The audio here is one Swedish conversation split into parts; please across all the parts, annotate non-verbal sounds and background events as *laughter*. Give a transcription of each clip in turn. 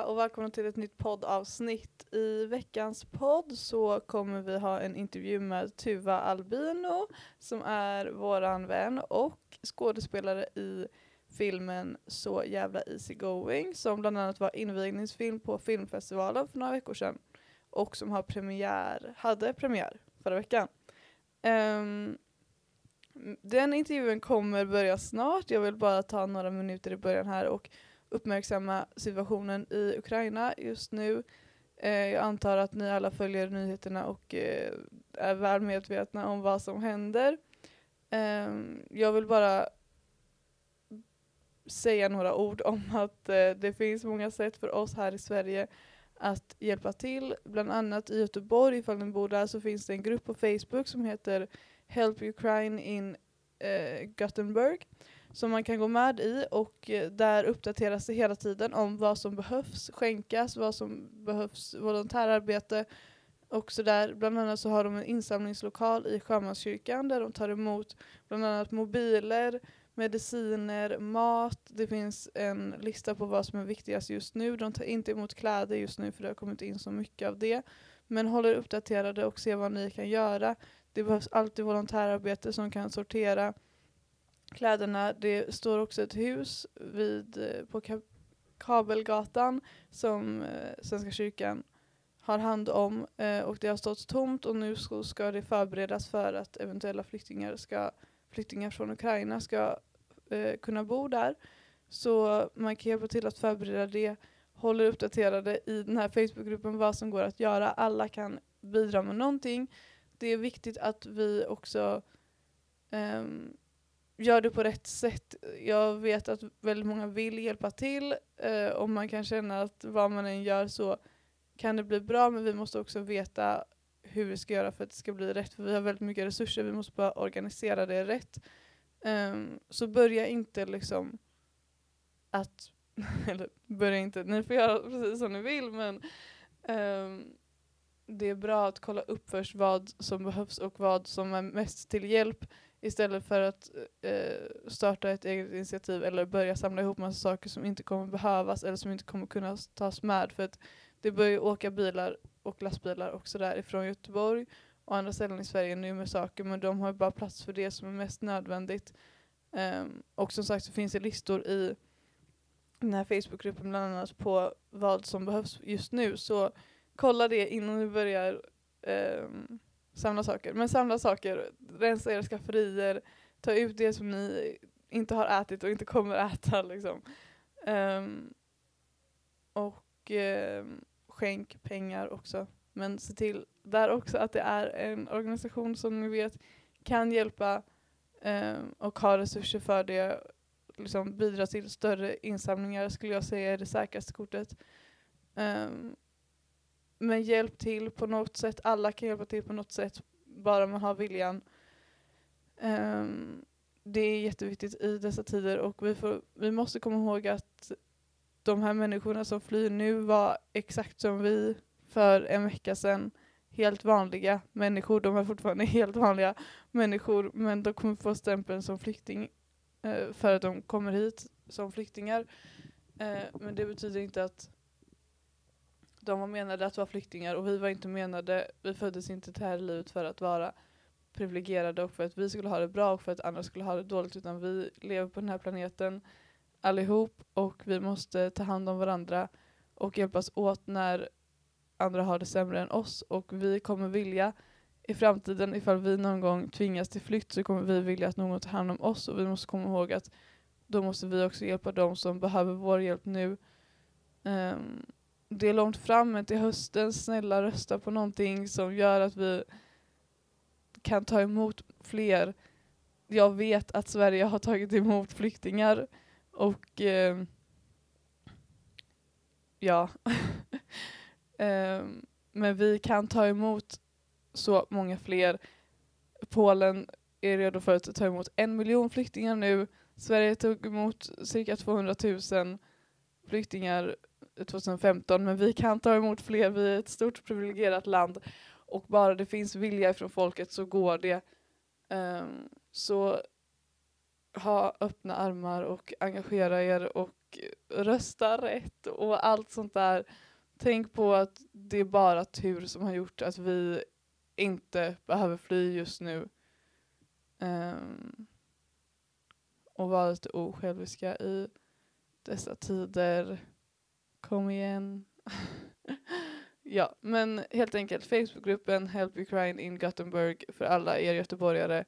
och välkomna till ett nytt poddavsnitt. I veckans podd så kommer vi ha en intervju med Tuva Albino som är våran vän och skådespelare i filmen Så jävla easy going som bland annat var invigningsfilm på filmfestivalen för några veckor sedan och som har premiär, hade premiär förra veckan. Um, den intervjun kommer börja snart, jag vill bara ta några minuter i början här och uppmärksamma situationen i Ukraina just nu. Eh, jag antar att ni alla följer nyheterna och eh, är väl medvetna om vad som händer. Eh, jag vill bara säga några ord om *laughs* att eh, det finns många sätt för oss här i Sverige att hjälpa till. Bland annat i Göteborg, ifall ni bor där, så finns det en grupp på Facebook som heter Help Ukraine in eh, Gothenburg som man kan gå med i och eh, där uppdateras det hela tiden om vad som behövs skänkas, vad som behövs volontärarbete och sådär. Bland annat så har de en insamlingslokal i Sjömanskyrkan där de tar emot bland annat mobiler, mediciner, mat. Det finns en lista på vad som är viktigast just nu. De tar inte emot kläder just nu för det har kommit in så mycket av det. Men håller uppdaterade och se vad ni kan göra. Det behövs alltid volontärarbete som kan sortera kläderna. Det står också ett hus vid, eh, på på Kabelgatan som eh, Svenska kyrkan har hand om eh, och det har stått tomt och nu ska, ska det förberedas för att eventuella flyktingar, ska, flyktingar från Ukraina ska eh, kunna bo där. Så man kan hjälpa till att förbereda det, håller uppdaterade i den här Facebookgruppen vad som går att göra. Alla kan bidra med någonting. Det är viktigt att vi också um, gör det på rätt sätt. Jag vet att väldigt många vill hjälpa till eh, och man kan känna att vad man än gör så kan det bli bra men vi måste också veta hur vi ska göra för att det ska bli rätt för vi har väldigt mycket resurser, vi måste bara organisera det rätt. Um, så börja inte liksom att, *laughs* eller börja inte, ni får göra precis som ni vill men um, det är bra att kolla upp först vad som behövs och vad som är mest till hjälp Istället för att eh, starta ett eget initiativ eller börja samla ihop massa saker som inte kommer behövas eller som inte kommer kunna tas med. För att det börjar ju åka bilar och lastbilar också därifrån Göteborg och andra ställen i Sverige nu med saker men de har bara plats för det som är mest nödvändigt. Um, och som sagt så finns det listor i den här Facebookgruppen bland annat på vad som behövs just nu så kolla det innan du börjar um, samla saker. Men samla saker, rensa era skafferier, ta ut det som ni inte har ätit och inte kommer *laughs* äta. Liksom. Um, och um, skänk pengar också. Men se till där också att det är en organisation som ni vet kan hjälpa um, och har resurser för det. Liksom bidra till större insamlingar skulle jag säga är det säkraste kortet. Um, men hjälp till på något sätt. Alla kan hjälpa till på något sätt, bara man har viljan. Um, det är jätteviktigt i dessa tider och vi, får, vi måste komma ihåg att de här människorna som flyr nu var exakt som vi för en vecka sedan. Helt vanliga människor. De är fortfarande *laughs* helt vanliga människor men de kommer få stämpeln som flykting uh, för att de kommer hit som flyktingar. Uh, men det betyder inte att de var menade att vara flyktingar och vi var inte menade, vi föddes inte till här i livet för att vara privilegierade och för att vi skulle ha det bra och för att andra skulle ha det dåligt utan vi lever på den här planeten allihop och vi måste ta hand om varandra och hjälpas åt när andra har det sämre än oss och vi kommer vilja i framtiden ifall vi någon gång tvingas till flykt så kommer vi vilja att någon tar hand om oss och vi måste komma ihåg att då måste vi också hjälpa dem som behöver vår hjälp nu. Um, det är långt fram men till hösten, snälla rösta på någonting som gör att vi kan ta emot fler. Jag vet att Sverige har tagit emot flyktingar och eh, ja, *laughs* eh, men vi kan ta emot så många fler. Polen är redo för att ta emot en miljon flyktingar nu. Sverige tog emot cirka 200 000 flyktingar 2015 men vi kan ta emot fler, vi är ett stort privilegierat land och bara det finns vilja från folket så går det. Um, så ha öppna armar och engagera er och rösta rätt och allt sånt där. Tänk på att det är bara tur som har gjort att vi inte behöver fly just nu. Um, och vara lite osjälviska i dessa tider. Kom igen. *laughs* ja, men helt enkelt Facebookgruppen Help Ukraine in Gothenburg för alla er göteborgare.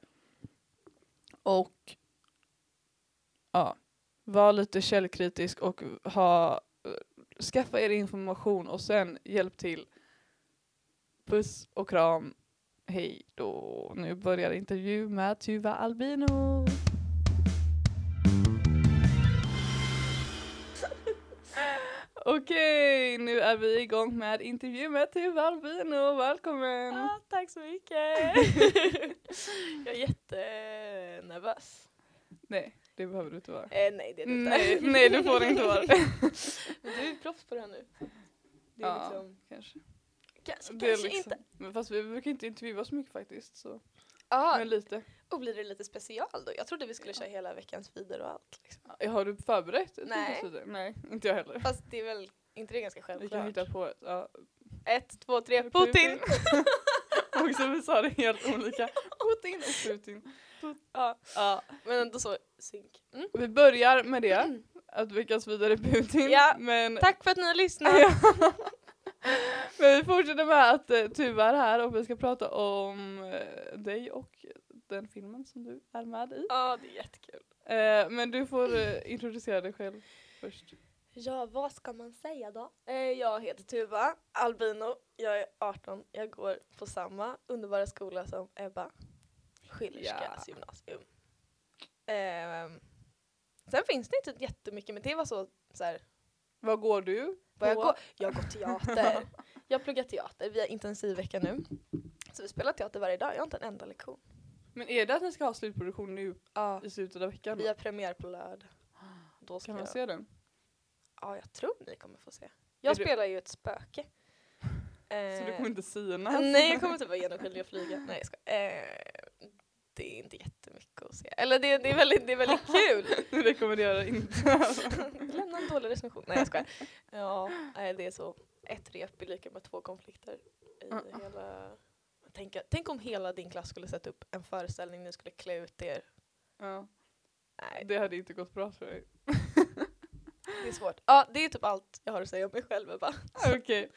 Och ja, var lite källkritisk och ha, skaffa er information och sen hjälp till. Puss och kram. Hej då. Nu börjar intervju med Tuva Albino. Okej, nu är vi igång med intervju med Tuva Albino. Välkommen! Ah, tack så mycket! *laughs* jag är jättenervös. Nej, det behöver du inte vara. Eh, nej, det är det inte. Nej, nej, du får inte vara. Men du är proffs på det här nu. Det är Ja, liksom, kanske. kanske, kanske liksom- inte. Men fast vi brukar inte intervjua så mycket faktiskt. Så. Ja, Men lite. och blir det lite special då? Jag trodde vi skulle köra hela veckans feeder och allt. Liksom. Ja, Har du förberett ett Nej. Nej, inte jag heller. Fast det är väl inte det ganska Vi kan självklart? hitta på ett. Ja. Ett, två, tre, Putin! *laughs* och så vi sa det helt olika. *laughs* Putin och Putin. ja, Ja. men ändå så synk. Mm. Vi börjar med det. Att veckans vidare Putin. Ja, Men, Tack för att ni har lyssnat! *laughs* *laughs* Men vi fortsätter med att uh, Tuva är här och vi ska prata om eh, dig och den filmen som du är med i. Ja, det är jättekul. Eh, men du får eh, introducera dig själv först. Ja, vad ska man säga då? Eh, jag heter Tuva Albino, jag är 18, jag går på samma underbara skola som Ebba. Schillerskas gymnasium. Eh, sen finns det inte jättemycket, men det var så, så här, Vad går du? Vad jag, går, jag går teater. *laughs* jag pluggar teater, vi har intensivvecka nu. Så vi spelar teater varje dag, jag har inte en enda lektion. Men är det att ni ska ha slutproduktion nu Ja, i slutet av veckan? vi har premiär på lördag. Då ska Kan man jag, se den? Ja, jag tror ni kommer få se. Jag Är du- spelar ju ett spöke. *laughs* Så du Eh, kommer inte synas? Nej, jag kommer typ vara genomskinlig och flyga. Nej, jag skojar. Eh, det är inte jättemycket att se. Eller det, det, är, väldigt, det är väldigt *laughs* kul. Du rekommenderar inte. *laughs* Lämna en dålig recension. Nej, jag skojar. Ja, nej, det är så. Ett rep är lika med två konflikter i Mm. hela... Tänk, tänk om hela din klass skulle sätta upp en föreställning, ni skulle klä ut er. ja, Nej, det hade inte gått bra för dig. det är svårt. Ja, det är typ allt jag har att säga om mig själv. Ebba. *laughs* Okej,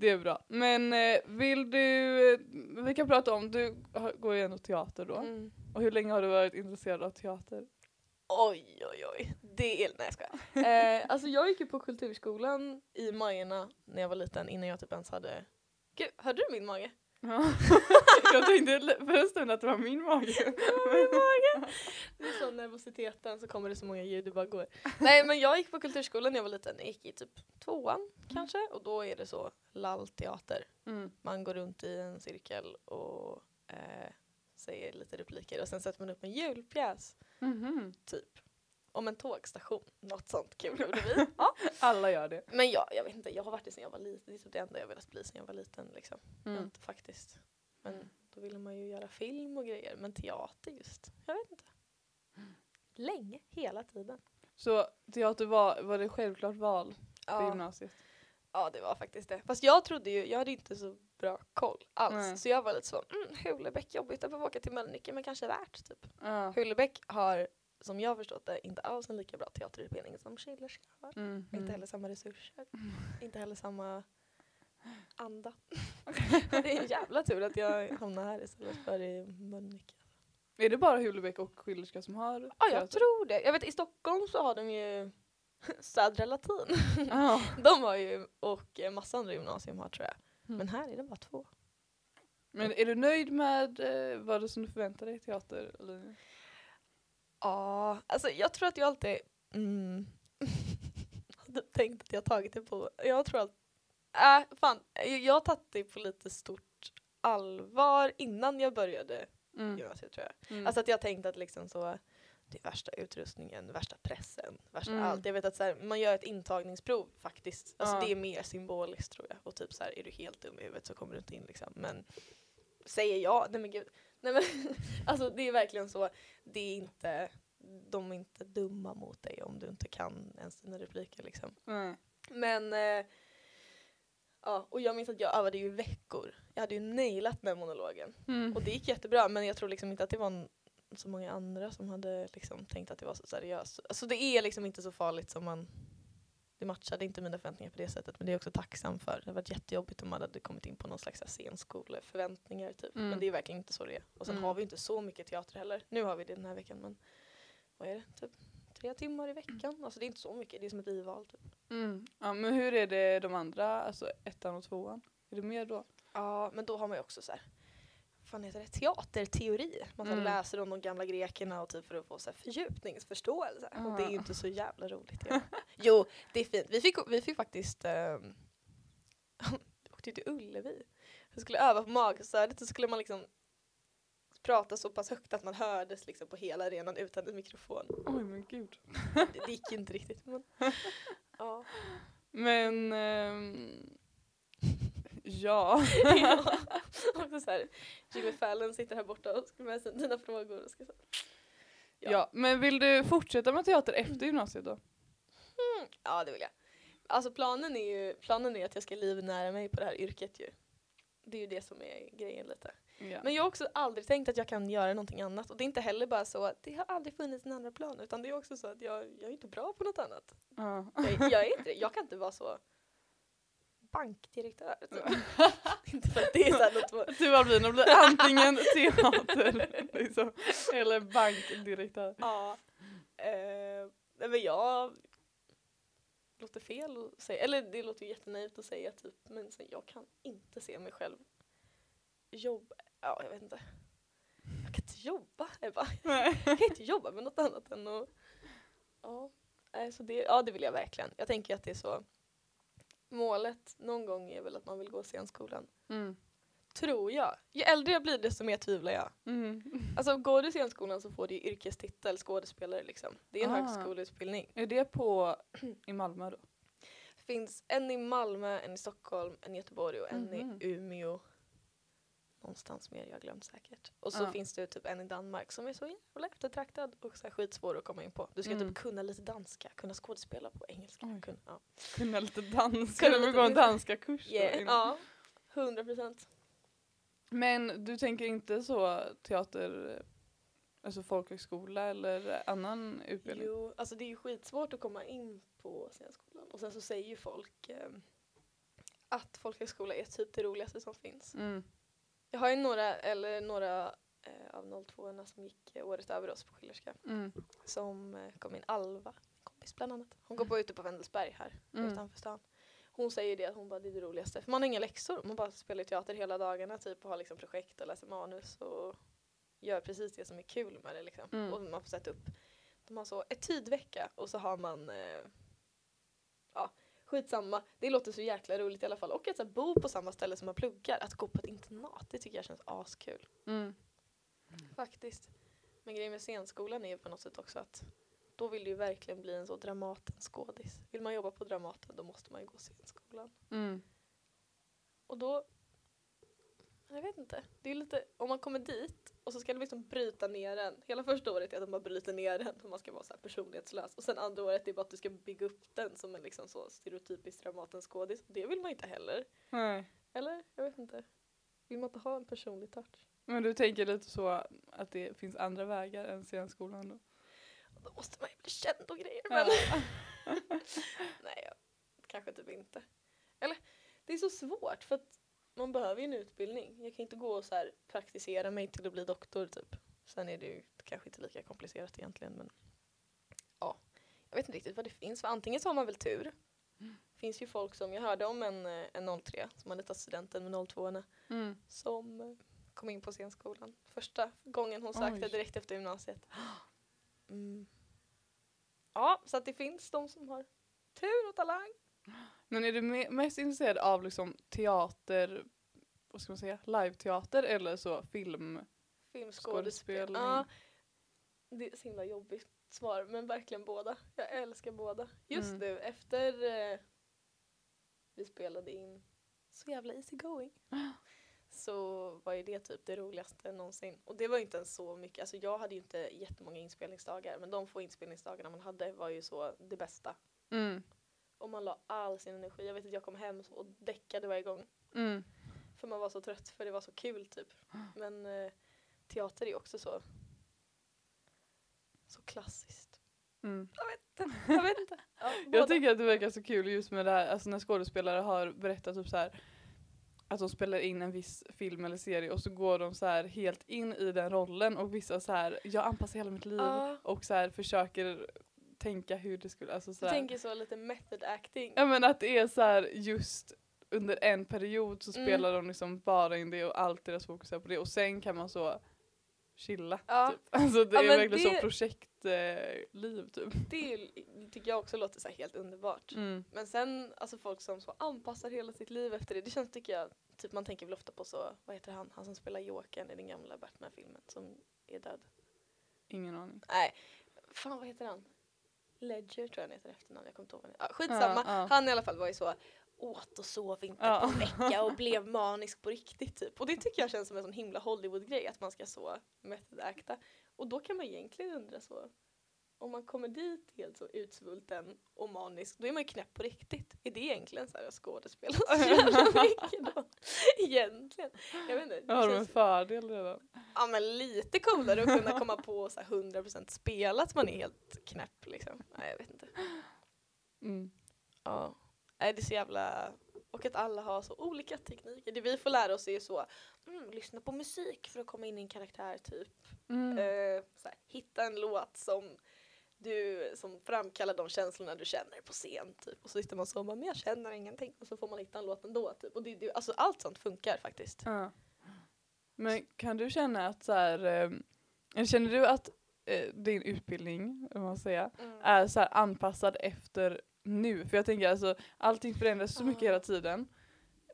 det är bra. Men eh, vill du, eh, vi kan prata om, du går ju ändå teater då. Mm. Och hur länge har du varit intresserad av teater? Oj, oj, oj. Det är... Nej, jag skojar. *laughs* Eh, alltså jag gick ju på kulturskolan i Majorna när jag var liten innan jag typ ens hade... Gud, hörde du min mage? Ja. *laughs* jag tänkte för en stund att det var min mage. Det är så nervositeten så kommer det så många ljud det bara går. Nej men jag gick på kulturskolan när jag var liten. Jag gick i typ tvåan kanske och då är det så lallteater. Mm. Man går runt i en cirkel och eh, säger lite repliker och sen sätter man upp en julpjäs Mhm. typ. Om en tågstation. Något sånt kul gjorde vi. *laughs* Ja. Alla gör det. Men jag, jag vet inte, jag har varit det sen jag var liten. Det är typ det enda jag velat bli sen jag var liten liksom. Mm. Inte faktiskt. Men då ville man ju göra film och grejer. Men teater just, jag vet inte. Länge, hela tiden. Så teater var, var det självklart val på Ja, gymnasiet? ja, det var faktiskt det. Fast jag trodde ju, jag hade inte så bra koll alls. Nej. Så jag var lite så, mm, Hulebäck jobbigt, jag behöver åka till Mölnlycke men kanske värt typ. Ja. Hulebäck har, som jag har förstått det, inte alls en lika bra teaterutbildning som Schillerska har. Mm. Inte heller samma resurser. Inte heller samma anda. *laughs* det är en jävla tur att jag hamnar här istället för i Mölnlycke. Är det bara Hulebäck och Schillerska som har Ja, jag teater? tror det. Jag vet i Stockholm så har de ju *laughs* Södra Latin. Ja. *laughs* De har ju, och massa andra gymnasium har tror jag. Mm. Men här är det bara två. Men är du nöjd med eh, vad det som du förväntar dig i teater? Ja, alltså jag tror att jag alltid mm, *laughs* tänkt att jag tagit det på, jag tror att, äh, fan, jag har tagit det på lite stort allvar innan jag började Mm. gymnasiet tror jag. Mm. Alltså att jag tänkte att liksom så, det är värsta utrustningen, värsta pressen, värsta Mm. allt. Jag vet att så här, man gör ett intagningsprov faktiskt. Alltså Ja. det är mer symboliskt tror jag. Och typ så här, är du helt dum i huvudet så kommer du inte in liksom. Men säger jag, nej men gud. Nej men *laughs* alltså det är verkligen så, det är inte de är inte dumma mot dig om du inte kan ens dina repliker liksom. Nej. Men eh, ja, och jag minns att jag övade ju i veckor. Jag hade ju nailat den monologen. Mm. Och det gick jättebra men jag tror liksom inte att det var så många andra som hade liksom tänkt att det var så seriöst. Alltså det är liksom inte så farligt som man det matchade inte mina förväntningar på det sättet men det är jag också tacksam för. Det har varit jättejobbigt om man hade kommit in på någon slags scenskoleförväntningar typ. Mm. Men det är verkligen inte så det är. Och sen Mm. har vi inte så mycket teater heller. Nu har vi det den här veckan men vad är det? Typ tre timmar i veckan. Alltså det är inte så mycket, det är som ett i-val typ. Mm. Ja, men hur är det de andra, alltså ettan och tvåan? Är det mer då? Ja, men då har man ju också så här, fan heter det, teaterteori. Man Mm. läser om de gamla grekerna och typ för att få så här fördjupningsförståelse. Och det är ju inte så jävla roligt. Ja. *laughs* jo, det är fint. Vi fick, vi fick faktiskt, um, vi *laughs* åkte ju till Ullevi. Vi skulle öva på magstödet så skulle man liksom prata så pass högt att man hördes liksom på hela arenan utan en mikrofon. Oj men gud. Det, det gick inte riktigt men *laughs* ja. Men ehm, ja. *laughs* ja. Så här, Jimmy Fallon sitter här borta och ska med sig dina frågor. Och ska så. ja. Ja. Men vill du fortsätta med teater efter gymnasiet då? Mm, ja det vill jag. Alltså planen är ju planen är att jag ska livnära mig på det här yrket ju. Det är ju det som är grejen lite. Ja. Men jag har också aldrig tänkt att jag kan göra någonting annat. Och det är inte heller bara så att det har aldrig funnits en andra plan. Utan det är också så att jag, jag är inte bra på något annat. ja. Jag, jag är inte. Jag kan inte vara så bankdirektör. Typ. *laughs* inte för att det är Du *laughs* Albina blir antingen teater *laughs* liksom, eller bankdirektör. Ja. Eh, men jag låter fel att säga, eller det låter ju jättenaivt att säga typ, men så, jag kan inte se mig själv jobba, ja jag vet inte. Jag kan inte jobba Ebba. Jag kan inte jobba med något annat än att, ja. Så det, ja det vill jag verkligen. Jag tänker att det är så, målet någon gång är väl att man vill gå scenskolan. Mm. Tror jag. Ju äldre jag blir desto mer tvivlar jag. Mm. Alltså går du scenskolan så får du yrkestitel skådespelare liksom. Det är en Ah. högskoleutbildning. Är det på i Malmö då? Det finns en i Malmö, en i Stockholm, en i Göteborg och en Mhm. i Umeå. Någonstans mer, jag har glömt säkert. Och så Ja. finns det typ en i Danmark som är så jävla eftertraktad och så här skitsvår att komma in på. Du ska Mm. typ kunna lite danska, kunna skådespela på engelska. Oj. Kunna, ja. Kunna lite danska, Kunna lite- gå en danska kurs Yeah, ja, hundra procent. Men du tänker inte så teater, alltså folkhögskola eller annan utbildning? Jo, alltså det är ju skitsvårt att komma in på scenskolan. Och sen så säger ju folk eh, att folkhögskola är typ det roligaste som finns. Mm. Jag har ju några, eller några eh, av 02 som gick eh, året över oss på Schillerska Mm. som eh, kom in, Alva, min kompis bland annat. Hon går på ute på Wendelsberg här Mm. utanför stan. Hon säger det att hon bara det är det roligaste. För man har inga läxor, man bara spelar teater hela dagarna typ och har liksom projekt och läser manus och gör precis det som är kul med det liksom. Mm. Och man får sätta upp, de har så etydvecka och så har man eh, skitsamma. Det låter så jäkla roligt i alla fall. Och att så här, bo på samma ställe som man pluggar, att gå på ett internat, det tycker jag känns askul. Mm. Faktiskt. Men grejen med scenskolan är ju på något sätt också att då vill du ju verkligen bli en så Dramaten-skådis. Vill man jobba på Dramaten då måste man ju gå scenskolan. Mm. Och då, jag vet inte, det är lite, om man kommer dit och så ska du liksom bryta ner den. Hela första året är att man bryter ner den för man ska vara så här personlighetslös. Och sen andra året är bara att du ska bygga upp den som en liksom så stereotypisk Dramaten-skådis. Det vill man inte heller. Nej. Eller? Jag vet inte. Vill man inte ha en personlig touch? Men du tänker lite så att det finns andra vägar än scenskolan då? Då måste man ju bli känd och grejer. Ja. Men *laughs* *laughs* Nej, jag, kanske typ inte. Eller, det är så svårt för att man behöver ju en utbildning. Jag kan inte gå och så här praktisera mig till att bli doktor typ. Sen är det ju kanske inte lika komplicerat egentligen men ja, jag vet inte riktigt vad det finns. För antingen så har man väl tur. Det finns ju folk som, jag hörde om en, eh, en 03 som hade tagit studenten med 02 Mm. som eh, kom in på scenskolan. Första gången hon sökte Oj. direkt efter gymnasiet. *gasps* Mm. Ja, så att det finns de som har tur och talang. *gasps* *gasps* Men är du me- mest intresserad av liksom teater, vad ska man säga, live-teater eller så film? Filmskådespel. Ja, det är så himla jobbigt svar, men verkligen båda. Jag älskar båda. Just Mm. nu efter eh, vi spelade in så jävla easy going *gasps* så var ju det typ det roligaste någonsin. Och det var ju inte ens så mycket, alltså jag hade ju inte jättemånga inspelningsdagar men de få inspelningsdagarna man hade var ju så det bästa. Mm. Och man la all sin energi. Jag vet att jag kom hem och däckade varje gång. Mm. För man var så trött för det var så kul typ. Men eh, teater är också så så klassiskt. Mm. Jag vet inte. *laughs* Ja, båda. Jag tycker att det verkar så kul just med det här, alltså när skådespelare har berättat typ så här att de spelar in en viss film eller serie och så går de så här helt in i den rollen och vissa så här, jag anpassar hela mitt liv Ja. och så här försöker tänka hur det skulle, alltså så här. tänker så lite method acting. Ja men att det är så här just under en period så Mm. spelar de liksom bara in det och allt deras fokus är på det och sen kan man så chilla. Ja. Typ. *laughs* Alltså det Ja, är verkligen det- så projektliv typ. Det är tycker jag också låter så helt underbart. Mm. Men sen alltså folk som så anpassar hela sitt liv efter det. Det känns tycker jag, typ man tänker väl ofta på så, vad heter han, han som spelar Jokern i den gamla Batman-filmen som är död. Ingen aning. Nej, fan vad heter han? Ledger tror jag han heter efternamn, jag kommer inte ihåg vad han heter. Ja, skitsamma, Ja, ja. han i alla fall var ju så åt och sov inte Ja. på en vecka och *laughs* blev manisk på riktigt typ. Och det tycker jag känns som en sån himla Hollywood-grej att man ska så method acta. Och då kan man egentligen undra så om man kommer dit helt så utsvulten och manisk, då är man ju knäpp på riktigt. Är det egentligen så här att skådespela *laughs* så jävla mycket då? Egentligen. Jag vet inte. det Har de en fördel redan? Ja men lite coolare att kunna komma på så här 100% spela att man är helt knäpp liksom. Nej jag vet inte. Mm. Ja. Nej det är så jävla... Och att alla har så olika tekniker. Det vi får lära oss är så, mm, lyssna på musik för att komma in i en karaktär typ. Mm. Eh, så här, hitta en låt som du, som framkallar de känslorna du känner på scen typ. Och så sitter man så och bara, men jag känner ingenting. Och så får man hitta en låt ändå typ. Och det, det, alltså allt sånt funkar faktiskt. Ja. Men kan du känna att så här, eh, känner du att eh, din utbildning, om man säger, Mm. är så här anpassad efter nu? För jag tänker alltså, allting förändras så mycket Ja. hela tiden.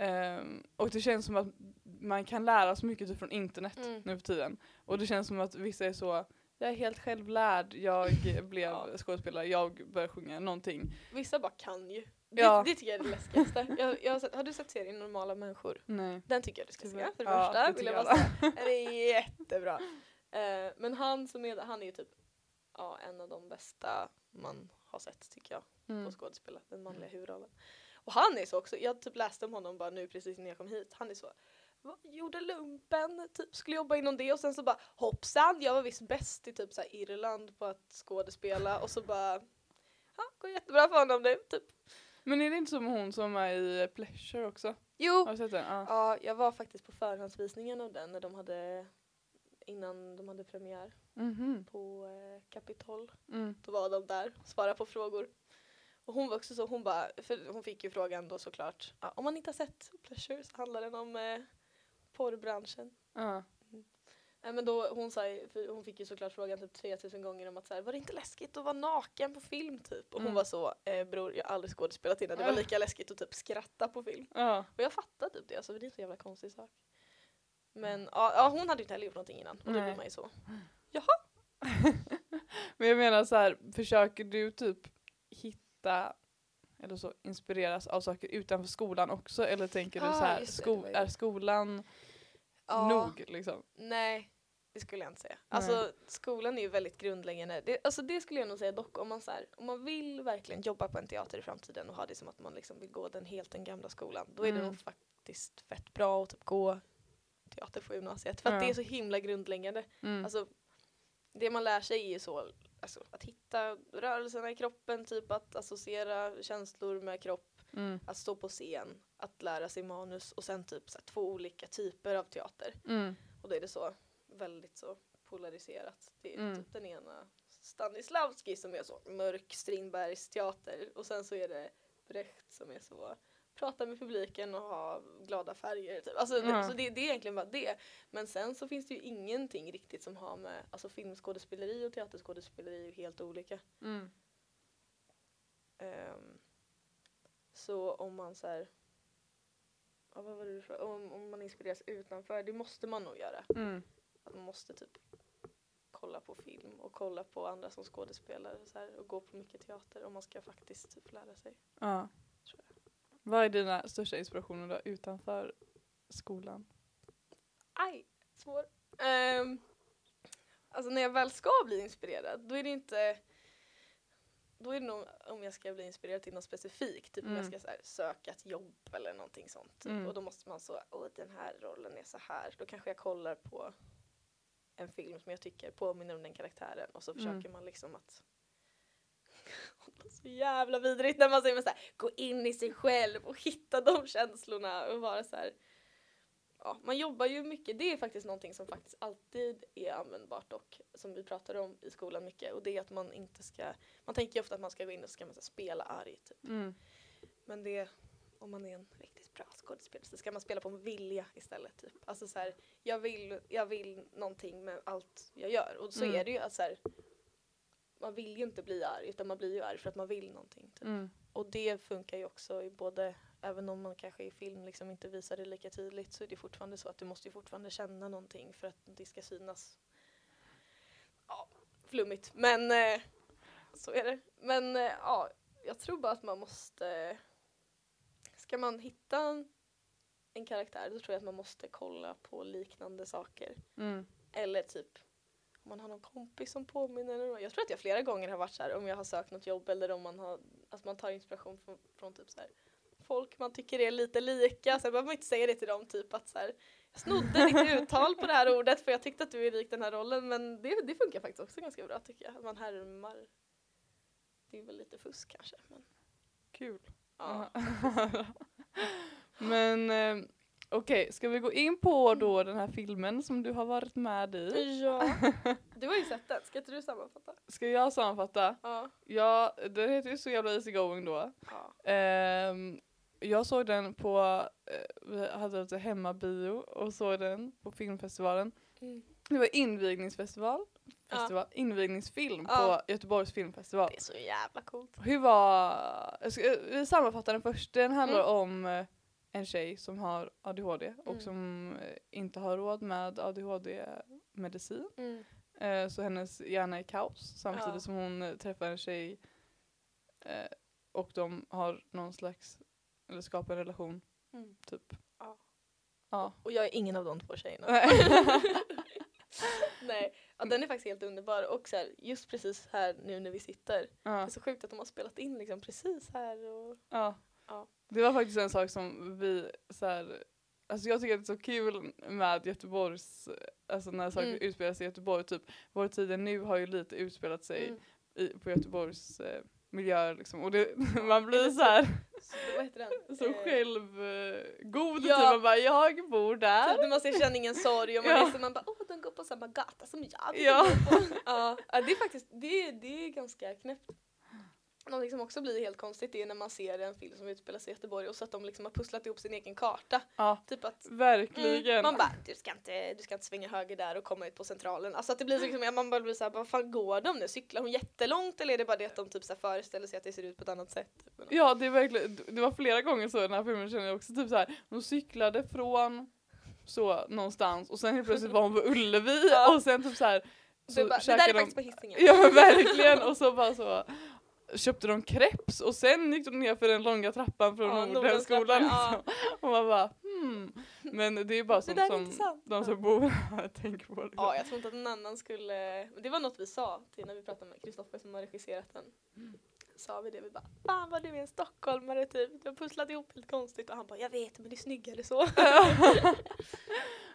Ehm, och det känns som att man kan lära så mycket typ från internet Mm. nu för tiden. Och det känns som att vissa är så, jag är helt självlärd, jag *laughs* blev Ja. skådespelare, jag börjar sjunga någonting. Vissa bara kan ju. Det, Ja. det tycker jag är det läskigaste. Jag, jag har, sett, har du sett serien Normala människor? Nej. Den tycker jag du ska se. För det Ja, första det vill jag bara säga. Den är jättebra. Eh, men han som är han är ju typ ja, en av de bästa man har sett tycker jag Mm. på skådespela. Den manliga huvudrollen. Och han är så också, jag typ läste om honom bara nu precis när jag kom hit. Han är så "Va, gjorde lumpen, typ skulle jobba inom det och sen så bara hoppsan, jag var visst bäst i typ så Irland på att skådespela och så bara ja, går jättebra för honom nu typ. Men är det inte som hon som är i Pleasure också? Jo, Har du sett den? Ja. Ja, jag var faktiskt på förhandsvisningen av den när de hade innan de hade premiär Mhm. på eh, Capitol. Mm. Då var de där och svarade på frågor. Och hon var också så, hon bara, för hon fick ju frågan då såklart, ja, om man inte har sett Pleasure så handlar den om eh, porrbranschen. Ja. Nej men då, hon, sa, ju- för hon fick ju såklart frågan typ 3000 gånger om att så här, var det inte läskigt att vara naken på film typ? Och hon Mm. var så, eh, bror jag har aldrig skådespelat innan, det var lika läskigt att typ skratta på film. Ja. Och jag fattar typ det, alltså, för det är en så jävla konstig sak. Men ja, ja, hon hade ju inte heller gjort någonting innan och då Nej. blir man ju så. *laughs* *laughs* Men jag menar så här, försöker du typ hitta eller så inspireras av saker utanför skolan också eller tänker du Ah, så här, sko- det är skolan Ja, nog liksom? Nej, det skulle jag inte säga. Alltså skolan är ju väldigt grundläggande. Det, alltså det skulle jag nog säga dock om man, så här, om man vill verkligen jobba på en teater i framtiden och ha det som att man liksom vill gå den helt den gamla skolan. Då är det Mm. nog faktiskt fett bra att typ gå teater på gymnasiet. För att Ja. det är så himla grundläggande. Mm. Alltså, det man lär sig är ju så alltså, att hitta rörelserna i kroppen, typ att associera känslor med kropp, mm. att stå på scen, att lära sig manus och sen typ så här, två olika typer av teater. Mm. Och då är det så väldigt så polariserat. Det är Mm. typ den ena Stanislavski som är så mörk Strindbergs teater och sen så är det Brecht som är så prata med publiken och ha glada färger. Typ. Alltså, Ja. så det, det är egentligen bara det. Men sen så finns det ju ingenting riktigt som har med, alltså filmskådespeleri och teaterskådespeleri är helt olika. Mm. Ehm, så om man så här, ja, vad var det du frågade? Om, om man inspireras utanför, det måste man nog göra. Mm. Att man måste typ kolla på film och kolla på andra som skådespelare så här, och gå på mycket teater om man ska faktiskt typ lära sig. Ja. Tror Vad är dina största inspirationer då utanför skolan? Aj, svår. Um, alltså när jag väl ska bli inspirerad då är det inte då är det nog om jag ska bli inspirerad till något specifikt, typ om jag Mm. ska så här, söka ett jobb eller någonting sånt. Typ. Mm. Och då måste man så, åh den här rollen är så här. Då kanske jag kollar på en film som jag tycker påminner om den karaktären och så Mm. försöker man liksom att *laughs* så jävla vidrigt när man säger så här, gå in i sig själv och hitta de känslorna och vara så här. Ja, man jobbar ju mycket, det är faktiskt någonting som faktiskt alltid är användbart och som vi pratar om i skolan mycket och det är att man inte ska, man tänker ju ofta att man ska gå in och ska man spela arg typ. Mm. Men det, om man är en riktigt bra skådespelare så ska man spela på en vilja istället. Typ. Alltså så här, jag vill, jag vill någonting med allt jag gör. Och så Mm. är det ju att så här, man vill ju inte bli arg utan man blir ju arg för att man vill någonting. Typ. Mm. Och det funkar ju också i både, även om man kanske i film liksom inte visar det lika tydligt så är det fortfarande så att du måste ju fortfarande känna någonting för att det ska synas. Ja, flummigt. Men eh, så är det. Men eh, ja, jag tror bara att man måste, ska man hitta en, karaktär då tror jag att man måste kolla på liknande saker. Mm. Eller typ om man har någon kompis som påminner. eller- Jag tror att jag flera gånger har varit så här om jag har sökt något jobb eller om man har, alltså man tar inspiration från, från typ så här folk man tycker är lite lika. Sen behöver man inte säga det till dem typ att så här jag snodde ditt *laughs* uttal på det här ordet för jag tyckte att du är lik den här rollen men det, det funkar faktiskt också ganska bra tycker jag. Att man härmar. Det är väl lite fusk kanske. Men, Kul. ja. *laughs* Men eh, okej, ska vi gå in på då den här filmen som du har varit med i? ja. *laughs* Du har ju sett den, ska inte du sammanfatta? Ska jag sammanfatta? Ja. Ja, den heter ju så jävla easy going då. ja. Ehm, jag såg den på, eh, vi hade lite hemmabio och såg den på filmfestivalen. Mm. Det var invigningsfestival, festival, invigningsfilm Ja. på Göteborgs filmfestival. Det är så jävla coolt. Hur var, ska, vi sammanfattar den först, den handlar Mm. om eh, en tjej som har ADHD och Mm. som eh, inte har råd med ADHD-medicin. Mm. Så hennes hjärna är kaos samtidigt Ja. som hon träffar en tjej och de har någon slags, eller skapar en relation Mm. typ. Ja. Ja. Och jag är ingen av de två tjejerna. Nej. *laughs* Nej, ja, den är faktiskt helt underbar och så här, just precis här nu när vi sitter. Det ja. är så sjukt att de har spelat in liksom precis här och ja. Ja. Det var faktiskt en sak som vi så här, alltså jag tycker att det är så kul med Göteborgs, alltså när saker Mm. utspelar sig i Göteborg, typ vår tid nu har ju lite utspelat sig mm. i, på Göteborgs eh, miljöer liksom och det, *laughs* man blir så här så, den? *laughs* så Eh, självgod ja. typ, man bara jag bor där. Typ när man ser Känn ingen sorg och man, *laughs* Ja. så, man bara åh de går på samma gata som jag Ja. ja. ja det är faktiskt det, är- det är ganska knäppt. Någonting som också blir helt konstigt är när man ser en film som utspelar sig i Göteborg och så att de liksom har pusslat ihop sin egen karta. Ja, Typ att verkligen. Mm, man bara, du ska, inte, du ska inte svänga höger där och komma ut på centralen. Alltså att det blir så liksom, man bara blir såhär, vad fan går de nu? Cyklar hon jättelångt eller är det bara det att de typ så föreställer sig att det ser ut på ett annat sätt? Ja det är verkligen, det var flera gånger så i den här filmen känner jag också typ så här. de cyklade från så någonstans och sen helt plötsligt var hon på Ullevi *laughs* Ja. och sen typ så här Så bara, det där är de, faktiskt på Hisingen. ja verkligen och så bara så köpte de kreps och sen gick de ner för den långa trappan från Ja, Nordenskolan liksom. och man bara hmm. Men det är bara sånt som de som bor här *laughs* tänker på. Liksom. Ja, jag tror inte att någon annan skulle... Det var något vi sa till när vi pratade med Kristoffer som har regisserat den. Sa vi det, vi bara Fan vad du är en stockholmare typ, du har pusslat ihop helt konstigt och han bara Jag vet men det är snyggare så. *laughs*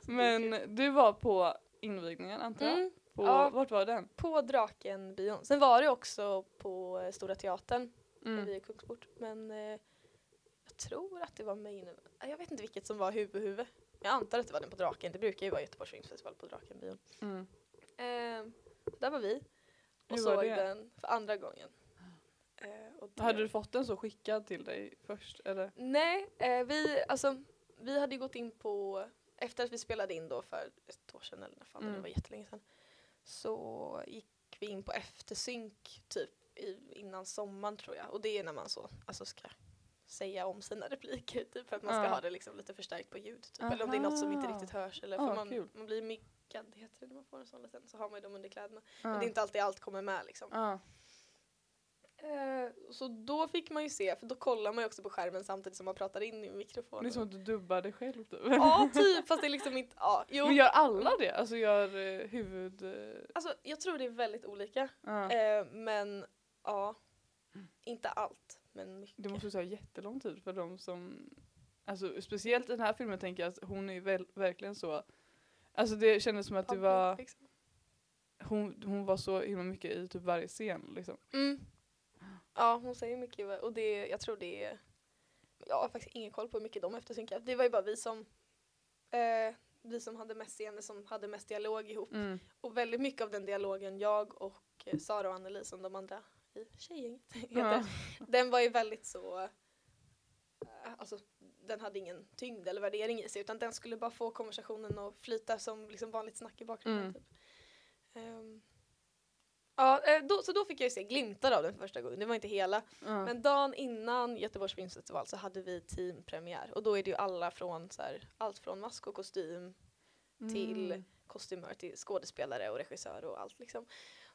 *laughs* Men du var på invigningen antar jag? Mm, På, ja. Vart var den? på Draken-bion. Sen var det också på eh, Stora Teatern, Mm. vi är i Kungsport. Men eh, jag tror att det var main Jag vet inte vilket som var huvudhuvud. Jag antar att det var den på Draken, det brukar ju vara Göteborgs filmfestival på Drakenbion. Mm. Eh, där var vi och Hur var såg det? den för andra gången. Eh, det- Hade du fått den så skickad till dig först eller? Nej, eh, vi, alltså, vi hade gått in på, efter att vi spelade in då för ett år sedan eller när fan det Mm. nu var jättelänge sedan, så gick vi in på eftersynk typ i, innan sommaren tror jag. Och det är när man så, alltså ska säga om sina repliker typ för att man ska ha det liksom lite förstärkt på ljud typ. Eller om det är något som inte riktigt hörs eller Ah, för man, kul. man blir myggad, heter det när man får en sån liten, så har man ju dem under kläderna. Men det är inte alltid allt kommer med liksom. Eh, så då fick man ju se, för då kollar man ju också på skärmen samtidigt som man pratar in i mikrofonen. Det är som att du dubbar dig själv typ. Ja, *laughs* typ, fast det är liksom inte, ja, jo. Men gör alla det? Alltså gör eh, huvud... Alltså jag tror det är väldigt olika. ja. Eh, men ja, inte allt, men mycket. Det måste ta jättelång tid för de som, alltså speciellt i den här filmen tänker jag att hon är väl, verkligen så, alltså det kändes som att det var, liksom. hon, hon var så himla mycket i typ varje scen liksom. Mm. Ja, hon säger mycket och det, jag tror det är, jag har faktiskt ingen koll på hur mycket de eftersynkar. Det var ju bara vi som, eh, vi som hade mest scener som hade mest dialog ihop. Mm. Och väldigt mycket av den dialogen jag och eh, Sara och Anneli som de andra i tjejgänget *laughs* heter, Ja. den var ju väldigt så, eh, alltså den hade ingen tyngd eller värdering i sig utan den skulle bara få konversationen att flyta som liksom vanligt snack i bakgrunden. Mm. Typ. Ehm, ja, eh, då, så då fick jag ju se glimtar av den för första gången, det var inte hela. Ja. Men dagen innan Göteborgs filmfestival så hade vi teampremiär och då är det ju alla från så här, allt från mask och kostym till Mm. kostymör till skådespelare och regissör och allt liksom.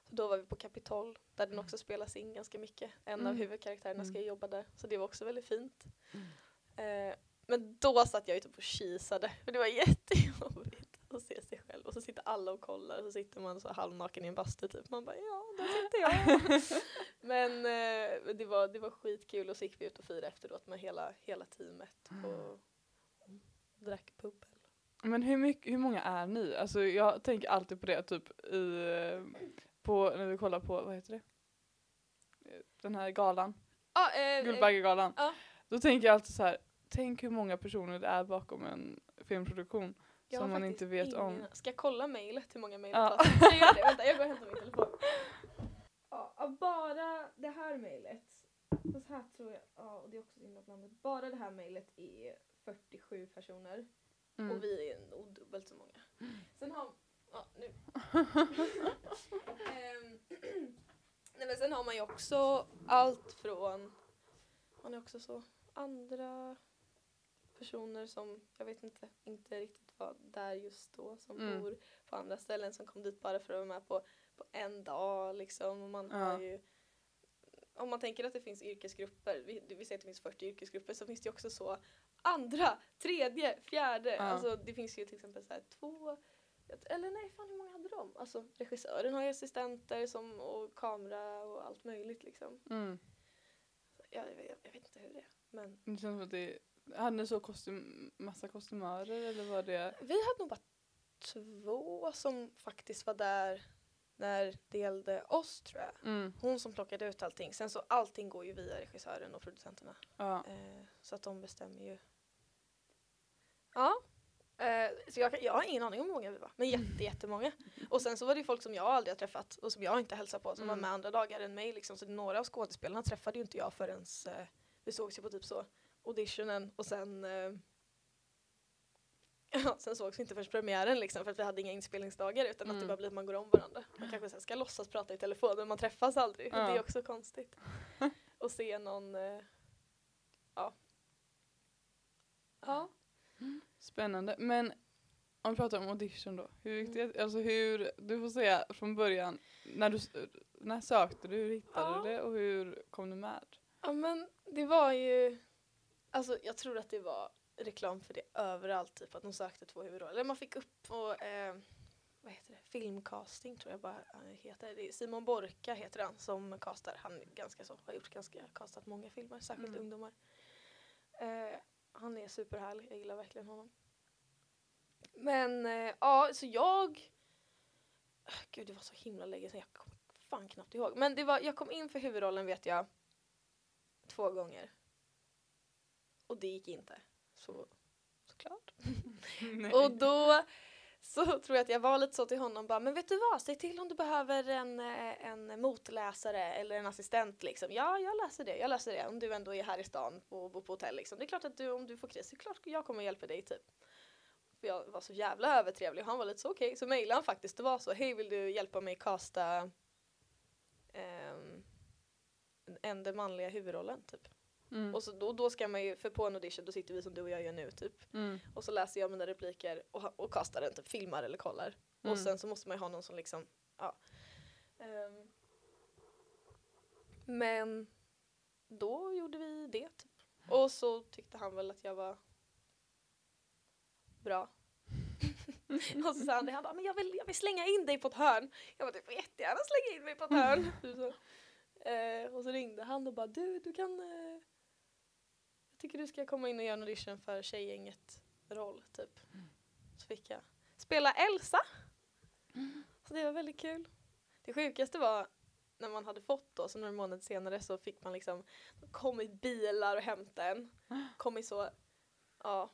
Så då var vi på Kapitol där den också spelas in ganska mycket. En av Mm. huvudkaraktärerna ska Mm. jobba där så det var också väldigt fint. Eh, men då satt jag ju typ och kisade för det var jättejobbigt att se sig själv och så sitter alla och kollar och så sitter man så halvnaken i en bastu typ. Man bara ja, där sitter jag. *laughs* men eh, det, var, det var skitkul och så gick vi ut och firade efteråt med hela, hela teamet och drack bubbel. Men hur, mycket, hur många är ni? Alltså jag tänker alltid på det typ i, eh, på, när vi kollar på, vad heter det? Eh, Den här galan, Ah, eh, eh, Guldbaggegalan. ja. Då tänker jag alltid så här, tänk hur många personer det är bakom en filmproduktion. Jag som man inte vet om. ingen- Ska jag kolla mejlet hur många mejl Ja. jag göra det? Vänta, jag går och hämtar min telefon. Ja, bara det här mejlet, fast här tror jag, ja och det är också så himla blandat. Bara det här mejlet är 47 personer Mm. och vi är nog dubbelt så många. Sen har, ja nu. *laughs* Ehm, *clears throat* Nej men sen har man ju också allt från, man är också så andra personer som, jag vet inte, inte riktigt var där just då, som Mm. bor på andra ställen som kom dit bara för att vara med på, på en dag liksom. Och man har Ja. ju, om man tänker att det finns yrkesgrupper, vi, vi säger att det finns 40 yrkesgrupper, så finns det också så andra, tredje, fjärde. Ja. Alltså det finns ju till exempel så här två eller nej, fan hur många hade de? Alltså regissören har ju assistenter som, och kamera och allt möjligt liksom. Mm. Jag, jag, jag vet inte hur det är. Men Det känns som att det hade ni så kostym, massa kostymörer eller var det? vi hade nog bara två som faktiskt var där när det gällde oss tror jag. Mm. Hon som plockade ut allting. Sen så allting går ju via regissören och producenterna. Ja. Eh, så att de bestämmer ju. Ja. Eh, så jag, jag har ingen aning om hur många vi var. Men jätte, jättemånga. Och sen så var det ju folk som jag aldrig har träffat och som jag inte hälsat på som Mm. var med andra dagar än mig. Liksom. Så några av skådespelarna träffade ju inte jag förrän eh, vi sågs ju på typ så auditionen och sen eh, *laughs* Ja, sen sågs vi inte förrän premiären liksom för att vi hade inga inspelningsdagar utan att det Mm. bara blir att man går om varandra. Man kanske här ska låtsas prata i telefon men man träffas aldrig. Och det Ja. är också konstigt. *laughs* Och se någon, eh, ja. Ja. Spännande. Men om vi pratar om audition då. Hur gick det? Alltså hur, du får säga från början, när, du, när sökte du, hur hittade Ja. du det och hur kom du med? Ja men det var ju, alltså jag tror att det var reklam för det överallt, typ att de sökte två huvudroller. Eller man fick upp på, eh, vad heter det, filmcasting tror jag bara eh, heter. Det Simon Borka heter han som castar. Han ganska så, har gjort ganska, castat många filmer, särskilt Mm. ungdomar. Eh, han är superhärlig, jag gillar verkligen honom. Men eh, ja, så jag, gud det var så himla länge sedan, jag kommer fan knappt ihåg. Men det var, jag kom in för huvudrollen vet jag två gånger. Och det gick inte. Så, såklart. *laughs* Och då så tror jag att jag var lite så till honom bara, men vet du vad, säg till om du behöver en, eh, en motläsare eller en assistent liksom. Ja, jag läser det, jag läser det om du ändå är här i stan och bor på hotell liksom. Det är klart att du, om du får kris, det är klart jag kommer hjälpa dig typ. För jag var så jävla övertrevlig han var lite så okej. Så mejlade han faktiskt, det var så, hej vill du hjälpa mig casta ehm, en den manliga huvudrollen typ. Mm. Och så då, då ska man ju, för på en audition då sitter vi som du och jag gör nu typ. Mm. Och så läser jag mina repliker och, och kastar den, typ filmar eller kollar. Mm. Och sen så måste man ju ha någon som liksom, ja. Ehm, Men då gjorde vi det typ. Och så tyckte han väl att jag var bra. *laughs* och så sa han det, han bara, men jag vill, jag vill slänga in dig på ett hörn. Jag bara, du får jättegärna slänga in mig på ett hörn. *laughs* Så. Eh, och så ringde han och bara, du, du kan, eh, tycker du ska komma in och göra en audition för Tjejgänget roll typ. Så fick jag spela Elsa. Så det var väldigt kul. Det sjukaste var när man hade fått då, så några månader senare så fick man liksom, då kom i bilar och hämtade en. *gasps* Kom i så, ja,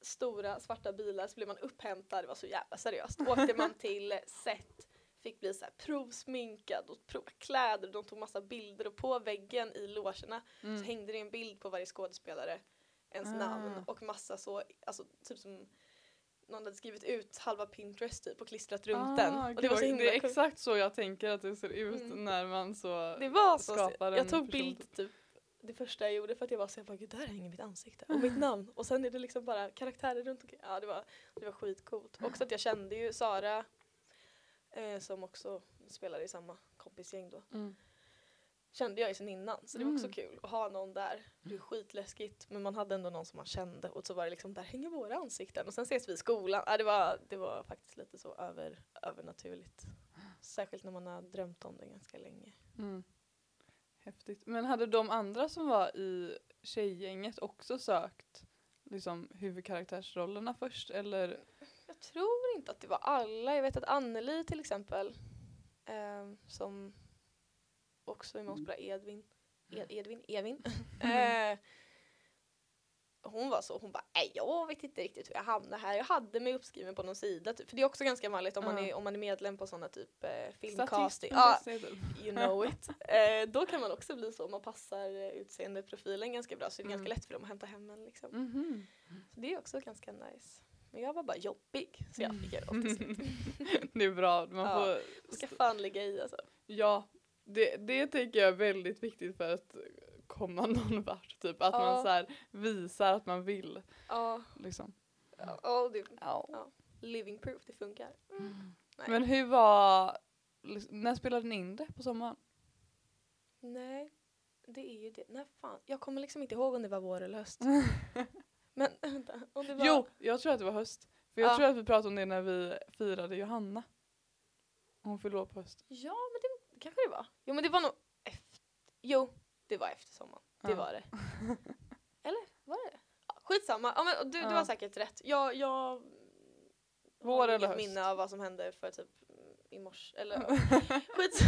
stora svarta bilar så blev man upphämtad, det var så jävla seriöst. Åkte man *laughs* till set, fick bli så här provsminkad och prova kläder, de tog massa bilder och på väggen i logerna Mm. så hängde det en bild på varje skådespelare, ens Ah. namn och massa så, alltså typ som någon hade skrivit ut halva Pinterest typ och klistrat runt den. Och det var så himla det är exakt så jag tänker att det ser ut Mm. när man så Det var så. skapar Jag tog bild typ det första jag gjorde för att jag var så jag bara gud där hänger mitt ansikte och mitt namn och sen är det liksom bara karaktärer runt omkring. Ja det var, det var skitcoolt. Också att jag kände ju Sara eh, som också spelade i samma kompisgäng då. Mm. Kände jag ju sen innan så det var också Mm. kul att ha någon där. Det är skitläskigt men man hade ändå någon som man kände och så var det liksom där hänger våra ansikten och sen ses vi i skolan. Ja, det, var, det var faktiskt lite så över, övernaturligt. Särskilt när man har drömt om det ganska länge. Mm. Häftigt. Men hade de andra som var i tjejgänget också sökt liksom, huvudkaraktärsrollerna först eller? Jag tror inte att det var alla. Jag vet att Anneli till exempel, ehm, som också är med och spelar Edvin, Ed, Edvin, Evin. *laughs* eh, hon var så, hon bara nej jag vet inte riktigt hur jag hamnade här. Jag hade mig uppskriven på någon sida typ. För det är också ganska vanligt om, man, är, om man är medlem på sådana typ eh, filmcasting. Ja, you know it. *laughs* Eh, då kan man också bli så, man passar eh, utseendeprofilen ganska bra så det är Mm. ganska lätt för dem att hämta hem en liksom. Mhm. Så det är också ganska nice. Men jag var bara jobbig så jag fick göra till slut. *laughs* det är bra. Man Ja. får, Ska fan ligga i alltså. ja, det, det tänker jag är väldigt viktigt för att komma *laughs* någon vart. Typ. Att Ja. man så här visar att man vill. Ja, Liksom. ja, det, Ja. living proof, det funkar. Nej. Men hur var, när spelade ni in det på sommaren? Nej, det är ju det. Nej fan, jag kommer liksom inte ihåg om det var vår eller höst. *laughs* Men *laughs* vänta, om det var... Jo, jag tror att det var höst. För jag Ja. tror att vi pratade om det när vi firade Johanna. Hon fyllde år på höst. Ja, men det kanske det var. Jo, men det var nog efter... Jo, det var efter sommaren. Det Ja. var det. *laughs* Eller var det ja, Skitsamma, ja, men du, du Ja. har säkert rätt. Jag, jag Vår har eller inget höst? minne av vad som hände för typ i morse. Eller *laughs* skit.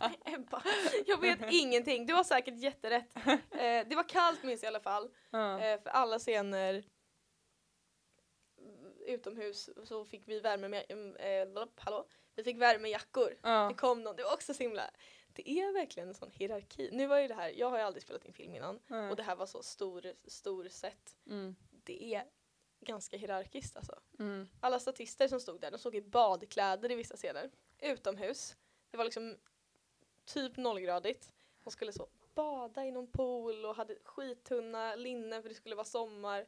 *laughs* Ebba, jag vet ingenting. Du har säkert jätterätt. Eh, det var kallt minns jag i alla fall. Ja. Eh, för alla scener mm, utomhus så fick vi värme med, mm, eh, hallå? Vi fick värmejackor. Ja. Det kom någon, det var också så himla, det är verkligen en sån hierarki. Nu var ju det här, jag har ju aldrig spelat in film innan Ja. och det här var så stor, stor set. Mm. Det är ganska hierarkiskt alltså. Mm. Alla statister som stod där, de stod i badkläder i vissa scener. Utomhus. Det var liksom typ nollgradigt. De skulle så bada i någon pool och hade skittunna linnen för det skulle vara sommar.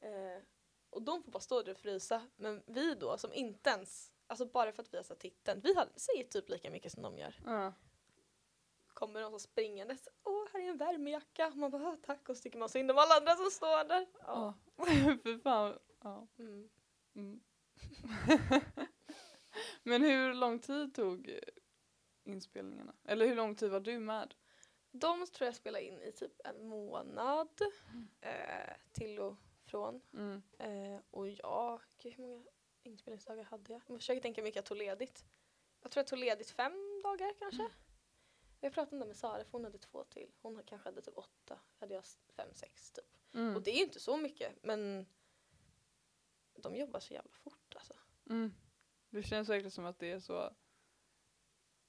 Eh, och de får bara stå där och frysa. Men vi då som inte ens, alltså bara för att vi har sett titeln, vi hade, säger typ lika mycket som de gör. Ja. Kommer de så springandes, åh här är en värmejacka. Man bara "Ah, tack och så tycker man synd om alla andra som står där. Ja. Ja. *laughs* För fan. Ja. Mm. Mm. *laughs* Men hur lång tid tog inspelningarna? Eller hur lång tid var du med? De tror jag spelade in i typ en månad eh, till och från. Mm. Eh, och ja, gud, hur många inspelningsdagar hade jag? Jag försöker tänka hur mycket jag tog ledigt. Jag tror jag tog ledigt fem dagar kanske. Jag pratade om det med Sara för hon hade två till. Hon kanske hade typ åtta. Hade jag fem, sex typ. Mm. Och det är ju inte så mycket men de jobbar så jävla fort alltså. Mm. Det känns verkligen som att det är så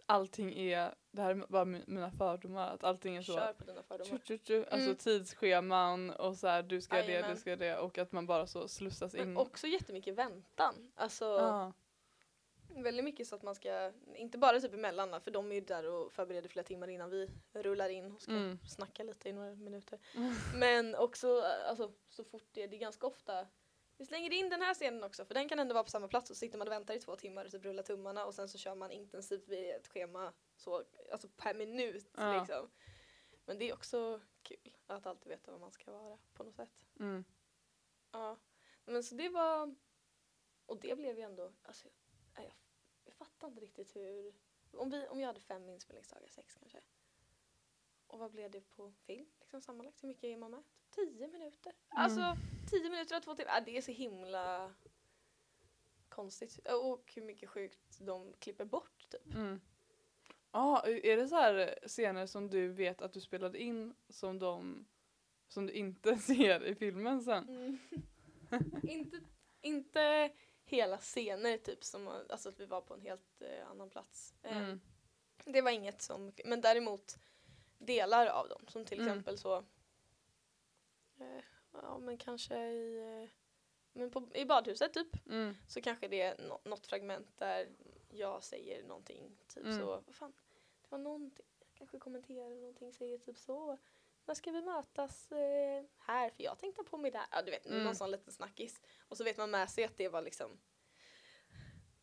allting är, det här är bara mi- mina fördomar, att allting är så Kör på dina tju, fördomar. tju, tju, alltså Mm. tidsscheman och så här, du ska göra det, Jajamän. du ska det och att man bara så slussas in. Men också jättemycket väntan. Alltså ja. Väldigt mycket så att man ska, inte bara typ emellan för de är ju där och förbereder flera timmar innan vi rullar in och ska Mm. snacka lite i några minuter. Mm. *laughs* Men också alltså, så fort det, det är ganska ofta, vi slänger in den här scenen också för den kan ändå vara på samma plats och så sitter man och väntar i två timmar och så rullar tummarna och sen så kör man intensivt vid ett schema så, alltså per minut Ja. liksom. Men det är också kul att alltid veta vad man ska vara på något sätt. Mm. Ja, men så det var, och det blev ju ändå, alltså, jag, jag fattar inte riktigt hur, om, vi, om jag hade fem inspelningsdagar, sex kanske. Och vad blev det på film? Liksom sammanlagt, hur mycket är man med? Typ tio minuter? Alltså tio minuter och två timmar, ja, det är så himla konstigt. Och hur mycket sjukt de klipper bort typ. Mm. Ah, är det så här scener som du vet att du spelade in som de som du inte *laughs* ser i filmen sen? Mm. *laughs* inte, inte hela scener typ som alltså att vi var på en helt eh, annan plats. Eh, Mm. Det var inget som, men däremot delar av dem som till Mm. exempel så eh, ja men kanske i, eh, men på, i badhuset typ Mm. så kanske det är nå- något fragment där jag säger någonting typ Mm. så, vad fan, det var någonting, jag kanske kommenterar någonting, säger typ så när ska vi mötas eh, här för jag tänkte på mig där, ja du vet Mm. någon sån liten snackis och så vet man med sig att det var liksom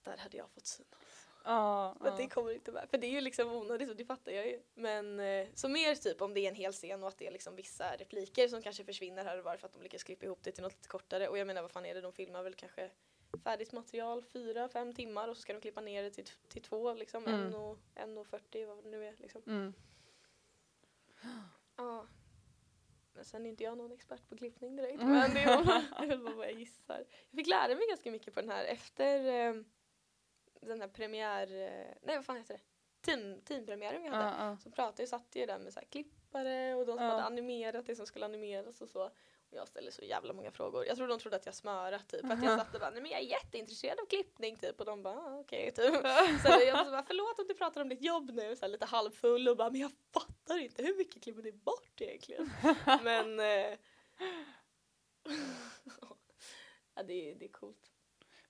där hade jag fått synas. Ja, Men ja. det kommer inte med. För det är ju liksom onödigt och det fattar jag ju. Men eh, så mer typ om det är en hel scen och att det är liksom vissa repliker som kanske försvinner här och var för att de lyckas klippa ihop det till något lite kortare. Och jag menar vad fan är det, de filmar väl kanske färdigt material fyra, fem timmar och så ska de klippa ner det till, till två liksom. Mm. En, och, en och 40 vad det nu är liksom. Mm. Ja. Men sen är inte jag någon expert på klippning direkt. Men det är, väl *laughs* bara vad jag gissar. Jag fick lära mig ganska mycket på den här efter eh, den här premiär, eh, nej vad fan heter det? Team, teampremiären vi hade. Ja, ja. Så pratade jag, satt jag där med så här klippare och de som hade animerat det som skulle animeras och så. Jag ställde så jävla många frågor. Jag tror de trodde att jag smörat typ. För att jag satt och bara, nej men jag är jätteintresserad av klippning typ. Och de bara, ah, okej typ. *laughs* Så jag var så bara, förlåt om du pratar om ditt jobb nu. Så här, lite halvfull och bara, men jag fattar inte. Hur mycket klipper ni bort egentligen? *laughs* men eh, *laughs* ja, det, är- det är coolt.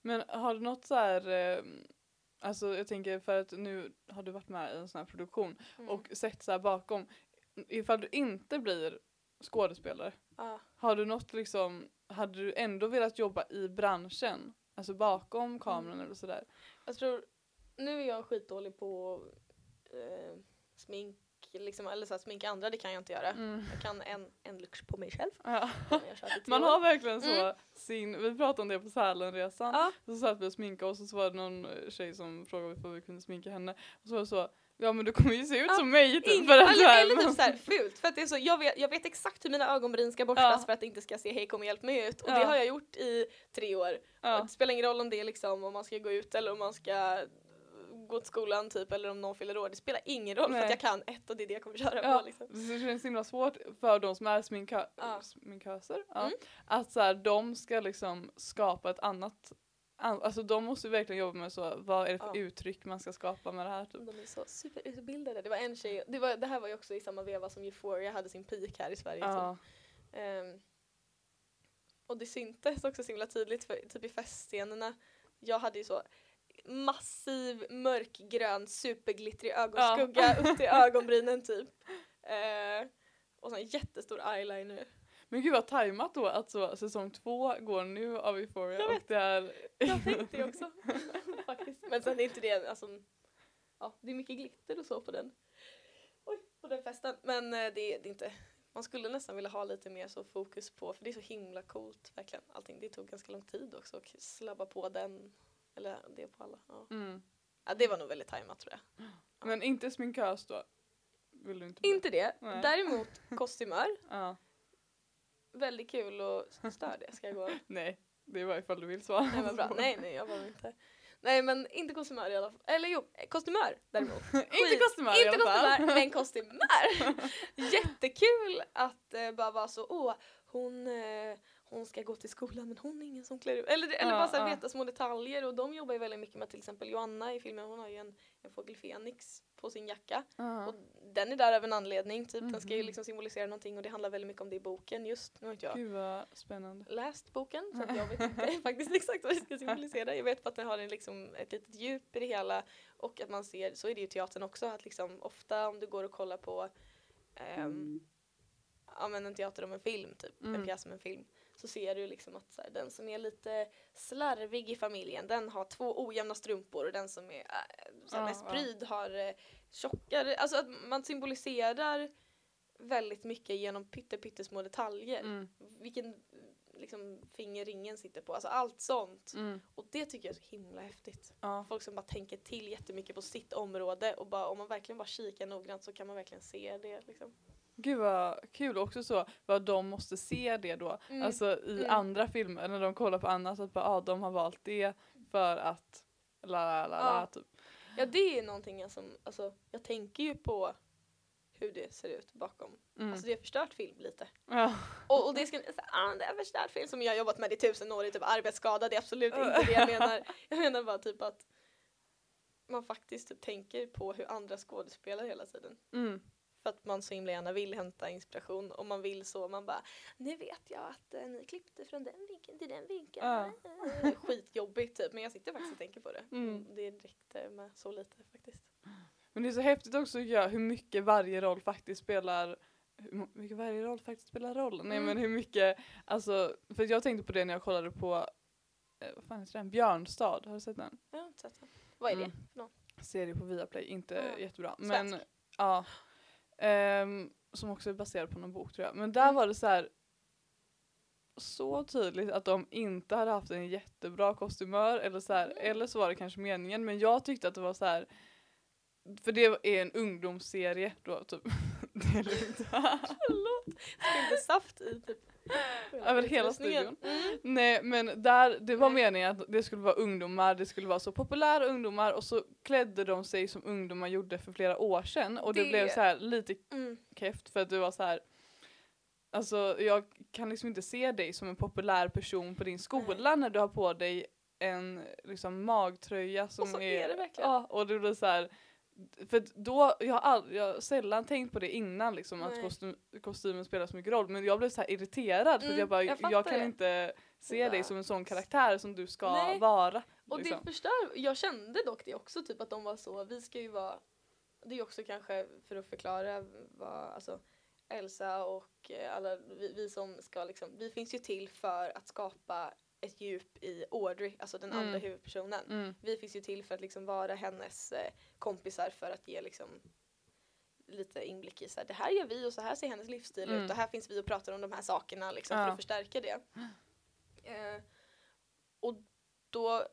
Men har du något så här, eh, alltså jag tänker för att nu har du varit med i en sån här produktion Mm. och sett så här bakom, ifall du inte blir skådespelare, har du något liksom, hade du ändå velat jobba i branschen? Alltså bakom kameran Mm. eller sådär? Jag tror, nu är jag skitdålig på eh, smink, liksom, eller så här, sminka andra, det kan jag inte göra. Mm. Jag kan en, en look på mig själv. Ja. *laughs* Man har verkligen så Mm. sin, vi pratade om det på Sälenresan, Ja, så satt vi och sminkade oss och så var det någon tjej som frågade om vi kunde sminka henne och så var det så, ja men du kommer ju se ut Ja, som mig typ. för att eller, typ såhär fult, för att det är så, jag vet, jag vet exakt hur mina ögonbryn ska borstas Ja. för att det inte ska se hej kom och hjälp mig ut. Och Ja. det har jag gjort i tre år. Det spelar ingen roll om det är liksom om man ska gå ut eller om man ska gå till skolan typ eller om någon fyller år. Det spelar ingen roll för Nej. att jag kan ett och det är det jag kommer köra Ja, på liksom. det känns himla svårt för de som är sminka Ja. sminköser, ja, Mm. att så här, de ska liksom skapa ett annat, an, alltså de måste verkligen jobba med så, vad är det för Ja. uttryck man ska skapa med det här typ. De är så superutbildade. Det var en tjej, det, var, det här var ju också i samma veva som Euphoria hade sin peak här i Sverige. Ja. Ehm, och det syntes också så himla tydligt för typ i festscenerna. Jag hade ju så massiv mörkgrön superglittrig ögonskugga upp till *laughs* ögonbrynen typ. Eh, och så en jättestor eyeliner. Men gud vad tajmat då att så, säsong två går nu av Euphoria Jag och vet. det är Jag tänkte det också. *laughs* Faktiskt. Men sen är inte det, alltså, ja, det är mycket glitter och så på den. Oj, på den festen. Men eh, det, det är inte, man skulle nästan vilja ha lite mer så fokus på, för det är så himla coolt verkligen. Allting, det tog ganska lång tid också att slabba på den, eller det på alla. Ja. mm. Ja, det var nog väldigt tajmat tror jag. Men inte sminkös då? Vill du inte bli? Inte det. Nej. Däremot kostymör. *laughs* Ja. Väldigt kul och stör det. Ska jag gå? *laughs* Nej, det var ifall du vill svara. Nej men bra. *laughs* Nej nej jag var inte. Nej men inte kostymör i alla fall. Eller jo, kostymör däremot. *laughs* inte kostymör Inte kostymör, men kostymör! Jättekul att eh, bara vara så, åh, hon, eh, hon ska gå till skolan men hon är ingen som klär ut. Eller, eller Ja, bara så här, ja. veta små detaljer och de jobbar ju väldigt mycket med till exempel Joanna i filmen, hon har ju en, en fågel Fenix på sin jacka. Ja. Och den är där av en anledning, typ. den ska ju Mhm. liksom symbolisera någonting och det handlar väldigt mycket om det i boken just. Nu har inte jag Gud vad spännande. läst boken så jag vet *laughs* inte faktiskt exakt vad det ska symbolisera. Jag vet bara att den har en, liksom, ett litet djup i det hela och att man ser, så är det ju teatern också, att liksom ofta om du går och kollar på ehm, ja, men en teater om en film typ, Mm. en pjäs om en film, så ser du liksom att här, den som är lite slarvig i familjen den har två ojämna strumpor och den som är äh, så här, mest pryd har eh, tjockare, alltså att man symboliserar väldigt mycket genom pytte pyttesmå detaljer. Mm. Vilken liksom, finger ringen sitter på, alltså allt sånt. Mm. Och det tycker jag är så himla häftigt. Ja. Folk som bara tänker till jättemycket på sitt område och bara, om man verkligen bara kikar noggrant så kan man verkligen se det. Liksom. Gud vad kul också så vad de måste se det då. Mm. Alltså i Mm. andra filmer när de kollar på annat att bara, ah, de har valt det för att la la la la typ. Ja det är någonting jag som, alltså jag tänker ju på hur det ser ut bakom. Mm. Alltså det är förstört film lite. ja. Och, och det ska så, ah, det är förstört film som jag har jobbat med i tusen år, i typ arbetsskada, det är absolut inte det jag menar. *laughs* Jag menar bara typ att man faktiskt typ tänker på hur andra skådespelar hela tiden. Mm. För att man så himla gärna vill hämta inspiration och man vill så, man bara Nu vet jag att eh, ni klippte från den vinkeln till den vinkeln. Ja. *laughs* Skitjobbigt typ, men jag sitter faktiskt och tänker på det. Mm. Det räckte med så lite faktiskt. Men det är så häftigt också tycker jag, hur mycket varje roll faktiskt spelar hur mycket varje roll faktiskt spelar roll. Nej Mm. men hur mycket, alltså, för jag tänkte på det när jag kollade på, eh, vad fan heter den, Björnstad, har du sett den? Jag har inte sett den. Vad är det Mm. för någon? Serie på Viaplay, inte Ja. jättebra. Men, Svensk? ja. Ehm, som också är baserad på någon bok tror jag. Men där Mm. var det så här så tydligt att de inte hade haft en jättebra kostymör eller så här, Mm. eller så var det kanske meningen men jag tyckte att det var så här för det är en ungdomsserie då typ. *laughs* det är lugnt. *laughs* Spillde saft i typ Över hela studion. Mm. Nej men där, det var Nej. meningen att det skulle vara ungdomar, det skulle vara så populära ungdomar och så klädde de sig som ungdomar gjorde för flera år sedan och det, Det- blev så här lite Mm. keft för att det var så här. Alltså jag kan liksom inte se dig som en populär person på din skola när du har på dig en liksom magtröja som så är det verkligen. Ja, och det blir så här. För då, jag har, all, jag har sällan tänkt på det innan liksom att kostym, kostymen spelar så mycket roll men jag blev så här irriterad för Mm, jag bara, jag jag, kan det. inte se dig som en sån karaktär som du ska Nej. vara. Och det liksom. förstör, jag kände dock det också, typ att de var så, vi ska ju vara, det är också kanske för att förklara vad, alltså Elsa och eh, alla vi, vi som ska liksom, vi finns ju till för att skapa ett djup i Audrey, alltså den andra Mm. huvudpersonen. Mm. Vi finns ju till för att liksom vara hennes eh, kompisar för att ge liksom lite inblick i så här, det här gör vi och så här ser hennes livsstil Mm. ut och här finns vi och pratar om de här sakerna liksom för Ja. att förstärka det. Eh, och då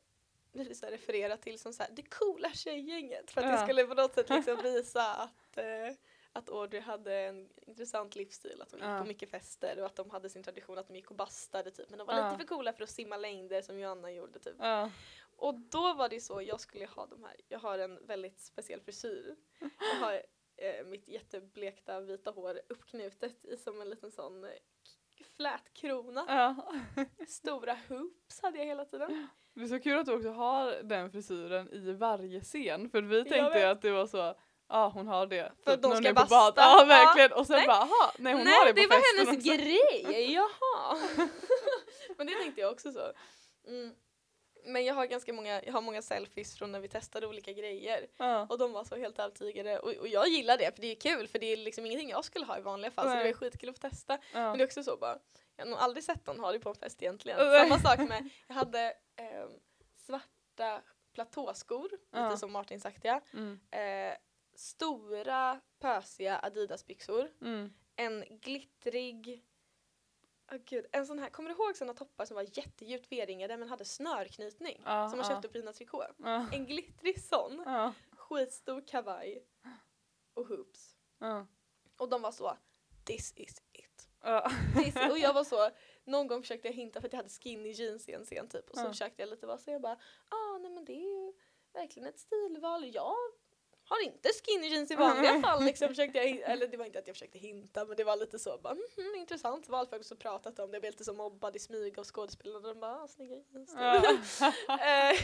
vill här referera till som så här, det coola tjejgänget för att det Ja. skulle på något sätt liksom *laughs* visa att eh, att Audrey hade en intressant livsstil, att hon gick Ja. på mycket fester och att de hade sin tradition att de gick och bastade typ. Men de var Ja. lite för coola för att simma längder som Joanna gjorde typ. Ja. Och då var det så, jag skulle ha de här, jag har en väldigt speciell frisyr. Jag har eh, mitt jätteblekta vita hår uppknutet i som en liten sån eh, k- flät krona. Ja. Stora hoops hade jag hela tiden. Det är så kul att du också har den frisyren i varje scen för vi tänkte vet. att det var så Ja hon har det. För typ att de ska på bad. basta. Ja verkligen och sen Nej. bara aha, nej hon Nej, har det på det var hennes också. grej, *laughs* jaha. Men det tänkte jag också så. Mm. Men jag har ganska många, jag har många selfies från när vi testade olika grejer. Ja. Och de var så helt övertygade. Och, och jag gillar det för det är kul för det är liksom ingenting jag skulle ha i vanliga fall så Nej. det var skitkul att testa. Ja. Men det är också så bara, jag har nog aldrig sett någon ha det på en fest egentligen. Samma sak med, jag hade ehm, svarta platåskor, Ja. lite som Martin sagt ja. Mm. Eh, stora pösiga Adidas-byxor. Mm. En glittrig Åh gud, en sån här, kommer du ihåg såna toppar som var jättedjupt V-ringade men hade snörknytning? Ja, som man ja. köpte på Pina Tricot. Ja. En glittrig sån, Ja. skitstor kavaj och hoops. Och de var så, this is it. This, och jag var så, *laughs* någon gång försökte jag hinta för att jag hade skinny jeans i en scen typ. Och så försökte jag lite vara så jag bara, ah nej men det är ju verkligen ett stilval. Jag har inte skinny jeans i vanliga fall liksom *laughs* försökte jag, eller det var inte att jag försökte hinta men det var lite så bara, mhm, intressant val för jag har också pratat om det, jag blev lite så mobbad i smyg av skådespelarna. De bara, ah, snygga jeans. *laughs* Eh,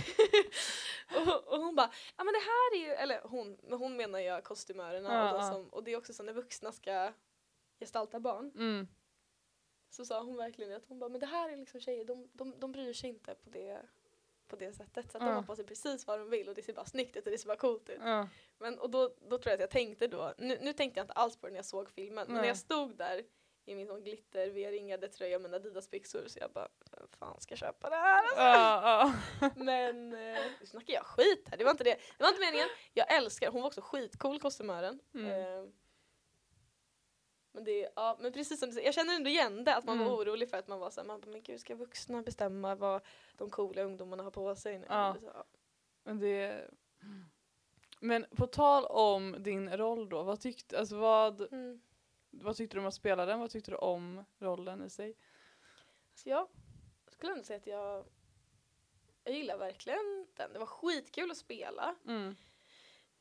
*laughs* och, och hon bara, ja men det här är ju, eller hon, men hon menar jag kostymörerna och, som, och det är också så när vuxna ska gestalta barn Mm. så sa hon verkligen att hon bara, men det här är liksom tjejer, de, de, de bryr sig inte på det, på det sättet. Så att de har på sig precis vad de vill och det ser bara snyggt ut och det ser bara coolt ut. Men, och då, då tror jag att jag tänkte då, nu, nu tänkte jag inte alls på det när jag såg filmen, men när jag stod där i min sån glitter V-ringade tröja med Adidas-byxor så jag bara, vem fan ska köpa det här? Alltså. Ja, ja. *laughs* Men eh, nu snackar jag skit här, det var inte det. Det var inte meningen. Jag älskar, hon var också skitcool kostymören. Mm. Eh, men det, ja men precis som du säger, jag känner ändå igen det att man Mm. var orolig för att man var såhär, man bara, men gud ska vuxna bestämma vad de coola ungdomarna har på sig nu? Ja. Så, ja. Men det... Men på tal om din roll då, vad tyckte, alltså vad, Mm. vad tyckte du om att spela den? Vad tyckte du om rollen i sig? Så jag skulle ändå säga att jag, jag gillar verkligen den. Det var skitkul att spela. Mm.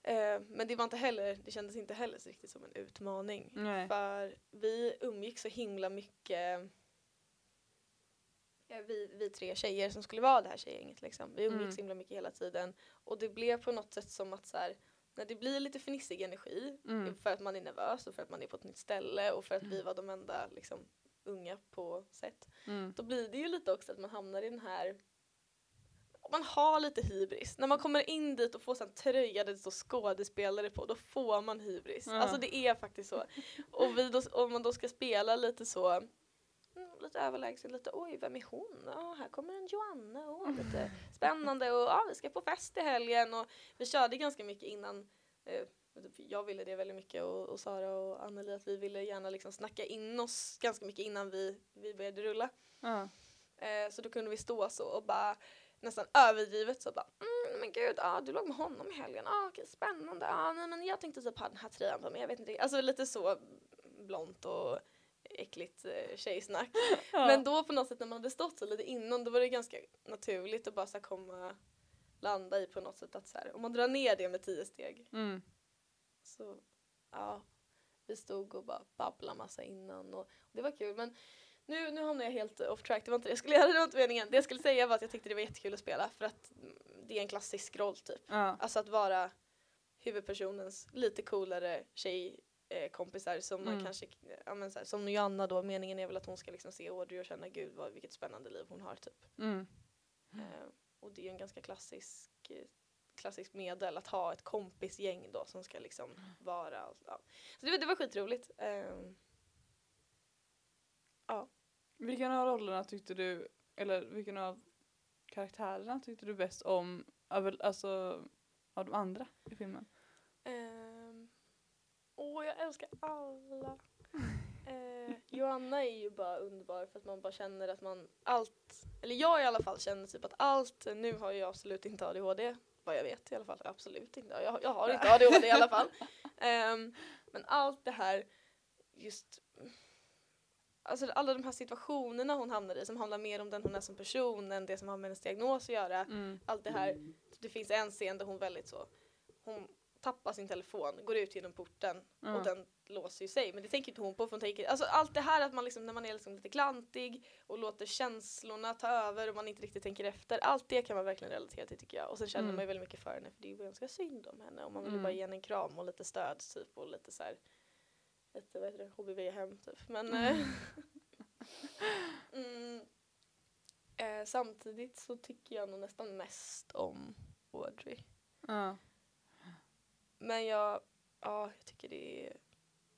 Eh, men det var inte heller, det kändes inte heller så riktigt som en utmaning. Nej. För vi umgick så himla mycket eh, vi, vi tre tjejer som skulle vara det här tjejgänget liksom. Vi umgicks Mm. så himla mycket hela tiden. Och det blev på något sätt som att så här, när det blir lite fnissig energi Mm. för att man är nervös och för att man är på ett nytt ställe och för att vi var de enda liksom, unga på set. Mm. Då blir det ju lite också att man hamnar i den här man har lite hybris. När man kommer in dit och får en tröja där det står skådespelare på, då får man hybris. Ja. Alltså det är faktiskt så. Och vi då, om man då ska spela lite så, mm, lite överlägset, lite oj, vem är hon? Ja, här kommer en Joanna, oh, lite spännande och ja, vi ska på fest i helgen och vi körde ganska mycket innan eh, jag ville det väldigt mycket och, och Sara och Anneli att vi ville gärna liksom snacka in oss ganska mycket innan vi, vi började rulla. Eh, så då kunde vi stå så och bara nästan överdrivet så bara mm, men gud, ah, du låg med honom i helgen, ah, okej, spännande, ah, nej men jag tänkte typ ha den här tröjan på mig, jag vet inte, alltså lite så blont och äckligt eh, tjejsnack. *laughs* Ja. Men då på något sätt när man hade stått så lite innan då var det ganska naturligt att bara så komma landa i på något sätt att så här, om man drar ner det med tio steg Mm. så ja, vi stod och bara babblade massa innan och, och det var kul men nu, nu hamnar jag helt off track, det var inte det jag skulle göra, det var inte meningen. Det jag skulle säga var att jag tyckte det var jättekul att spela för att det är en klassisk roll typ. Ja. Alltså att vara huvudpersonens lite coolare tjej eh, kompisar som man Mm. kanske, ja men så här, som Joanna då, meningen är väl att hon ska liksom se Audrey och känna gud vad, vilket spännande liv hon har typ. Mm. Eh, och det är en ganska klassisk eh, klassisk medel att ha ett kompisgäng då som ska liksom vara ja. Så det, var- det var skitroligt. Ehm, Vilken av rollerna tyckte du, eller vilken av karaktärerna tyckte du bäst om, alltså av de andra i filmen? ehm, Åh, jag älskar alla. *laughs* Eh, Joanna är ju bara underbar för att man bara känner att man allt, eller jag i alla fall känner typ att allt, nu har jag absolut inte ADHD, vad jag vet i alla fall, absolut inte, jag, jag har inte ADHD i alla fall. *laughs* Ehm, men allt det här, just Alltså alla de här situationerna hon hamnar i som handlar mer om den hon är som person än det som har med hennes diagnos att göra. Mm. Allt det här, det finns en scen där hon väldigt så, hon tappar sin telefon, går ut genom porten Ja. och den låser ju sig. Men det tänker inte hon på för hon tänker, alltså allt det här att man liksom, när man är liksom lite klantig och låter känslorna ta över och man inte riktigt tänker efter. Allt det kan man verkligen relatera till tycker jag. Och sen känner Mm. man ju väldigt mycket för henne för det är ju ganska synd om henne och man vill ju Mm. bara ge henne en kram och lite stöd typ och lite så här, lite vad heter det, HBV-hem typ. Men eh, *laughs* mm, eh, samtidigt så tycker jag nog nästan mest om Audrey. Ja. Men jag, ja, jag tycker det är...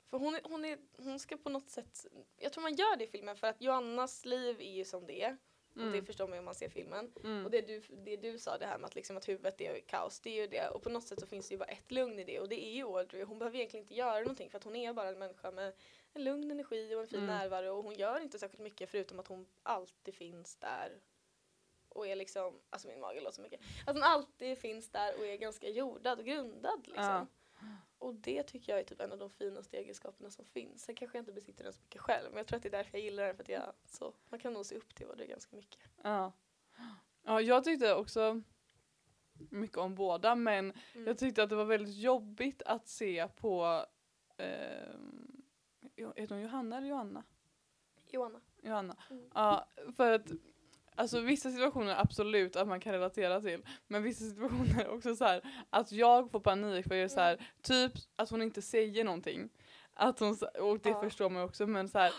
För hon, är, hon, är, hon ska på något sätt... Jag tror man gör det i filmen för att Joannas liv är ju som det är. Och det Mm. förstår man ju om man ser filmen. Mm. Och det du, det du sa, det här med att, liksom att huvudet är kaos, det är ju det. Och på något sätt så finns det ju bara ett lugn i det. Och det är ju Audrey. Hon behöver egentligen inte göra någonting för att hon är bara en människa med en lugn energi och en fin Mm. närvaro. Och hon gör inte särskilt mycket förutom att hon alltid finns där. Och är liksom, alltså min mage låter så mycket. Att hon alltid finns där och är ganska jordad och grundad liksom. Ja. Och det tycker jag är typ en av de finaste egenskaperna som finns. Sen kanske jag inte besitter den så mycket själv. Men jag tror att det är därför jag gillar den. För att jag, så, man kan nog se upp till Audrey ganska mycket. Ja. ja, jag tyckte också mycket om båda men Mm. jag tyckte att det var väldigt jobbigt att se på Jo- heter hon Johanna eller Johanna? Joanna. Johanna. Mm. Ja, för att alltså vissa situationer absolut att man kan relatera till men vissa situationer också så här att jag får panik för jag är så här typ att hon inte säger någonting. Att hon, och det Ja. förstår man också men så här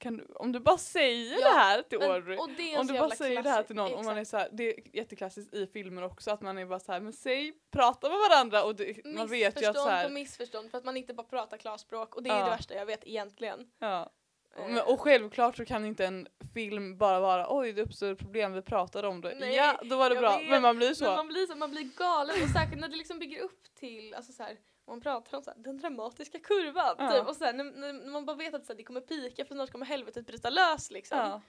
du, om du bara säger Ja, det här till Men- Audrey om du bara säger det här till någon, om man är så här, det är jätteklassiskt i filmer också att man är bara så här, men säg, prata med varandra och det, man vet ju att så här, på missförstånd för att man inte bara pratar klarspråk och det är Ja. det värsta jag vet egentligen. ja, Men, och självklart så kan inte en film bara vara oj det uppstår ett problem, vi pratade om det. Nej, ja, då var det bra. vet, Men man blir så. Men man blir, så, man blir galen och särskilt när det liksom bygger upp till, alltså så här, man pratar om så här, den dramatiska kurvan Ja. typ, och så här, när, när man bara vet att så här, det kommer pika för snart kommer helvetet bryta lös liksom. Ja.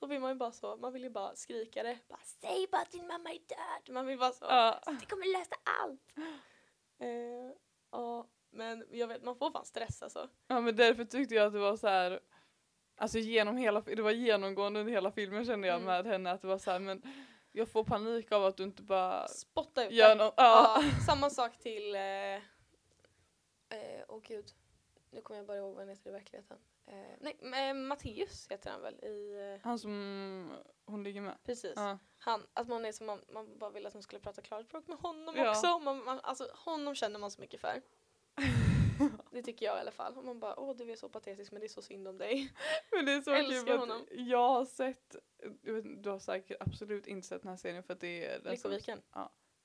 Då vill man ju bara så, man vill ju bara skrika det. Bara, Säg bara att din mamma är död! Man vill bara så, Ja. det kommer lösa allt! Eh, ja, men jag vet, man får fan stress alltså. ja men därför tyckte jag att det var så här. Alltså genom hela, det var genomgående under hela filmen kände jag Mm. med henne att det var så här, men jag får panik av att du inte bara Spotta ut gör något. Ja. Ja, samma sak till, eh, eh, åh gud, nu kommer jag bara ihåg vad han heter i verkligheten. Eh, nej, eh, Matteus heter han väl i, eh, Han som hon ligger med. precis. Ja. Han, att man är som man, man bara ville att hon skulle prata klarspråk med honom Ja. också. Man, man, alltså honom känner man så mycket för. Det tycker jag i alla fall. Och man bara, åh du är så patetisk men det är så synd om dig. *laughs* Men det är så Älskar kul honom. jag har sett, jag vet, du har säkert absolut inte sett den här serien för att det är den som, Lyckoviken.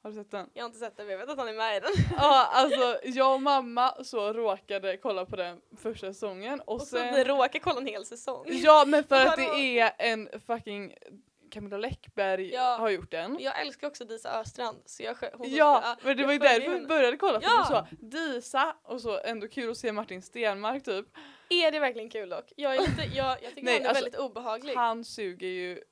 Har du sett den? Jag har inte sett den men jag vet att han är med i den. Ja *laughs* alltså jag och mamma så råkade kolla på den första säsongen och, Och så sen råkar kolla en hel säsong. Ja men för att Vadå? det är en fucking Camilla Läckberg Ja. har gjort den. Jag älskar också Disa Östrand. Så jag, hon Ja, spelar- men det var ju därför vi började kolla för Ja. var så Disa och så ändå kul att se Martin Stenmark typ. Är det verkligen kul dock? Jag, är lite, jag, jag tycker Nej, han är alltså, väldigt obehaglig. Han suger ju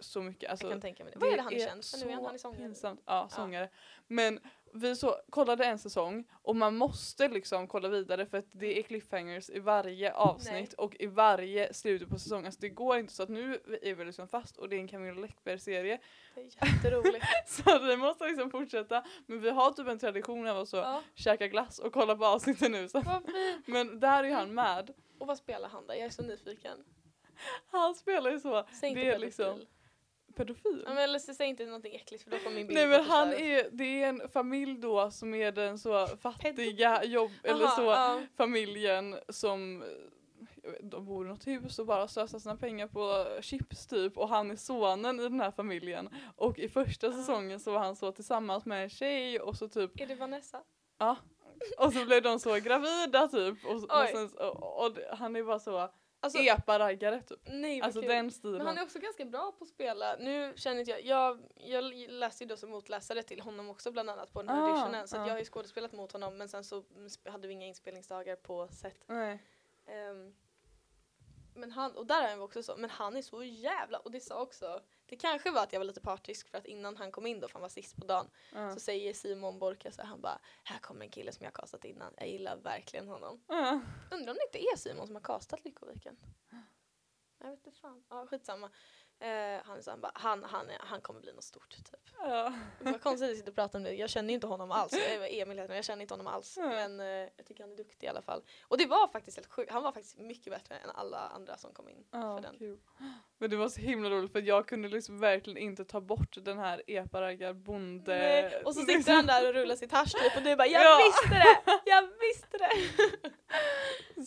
så mycket. Alltså, jag kan tänka mig det. Vad är det han är känd för nu igen? så Han är sångare. pinsamt. Ja, sångare. Men vi så kollade en säsong och man måste liksom kolla vidare för att det är cliffhangers i varje avsnitt och i varje slutet på säsongen. Alltså det går inte så att nu är vi liksom fast och det är en Camilla Läckberg-serie. Det är jätteroligt. *laughs* Så vi måste liksom fortsätta. Men vi har typ en tradition av att så ja, käka glass och kolla på avsnitten nu. Fint. Men där är han med. Och vad spelar han där? Jag är så nyfiken. Han spelar ju så Säg inte Det är liksom pedofil. Ja, men eller så säg inte någonting äckligt för då kommer min bild Nej men han är, det är en familj då som är den så fattiga jobb, eller Aha, så ja. familjen som vet, de bor i något hus och bara slösar sina pengar på chips typ och han är sonen i den här familjen och i första Ah. säsongen så var han så tillsammans med en tjej och så typ Är det Vanessa? ja och så blev de så gravida typ och, och, sen, och, och han är bara så Alltså, epa-raggare typ. nej vad Alltså kul. den stilen. Men han är också ganska bra på att spela. Nu känner inte jag, jag, jag läste ju då som motläsare till honom också bland annat på den här Ah, auditionen. Så att ah. jag har ju skådespelat mot honom men sen så hade vi inga inspelningsdagar på set. Ehm, men han, och där är han också så, men han är så jävla, och det sa också, det kanske var att jag var lite partisk för att innan han kom in då, för han var sist på dagen, Ja. så säger Simon Borka så han bara, här kommer en kille som jag har castat innan, jag gillar verkligen honom. Ja. Undrar om det inte är Simon som har castat Lyckoviken? Jag vet inte fan, ja skitsamma. Eh, han, så, han, han, han, kommer bli något stort typ. Ja. Vad konstigt att sitter och pratar om det. Jag känner ju inte honom alls. Emil heter jag känner inte honom alls. Nej. Men eh, jag tycker han är duktig i alla fall. Och det var faktiskt helt sjukt. Han var faktiskt mycket bättre än alla andra som kom in Ja, för den. kul. Men det var så himla roligt för jag kunde liksom verkligen inte ta bort den här epa-raggar bonde... Nej, Och så sitter han där och rullar sitt hasch typ och du bara jag Ja. visste det! Jag visste det!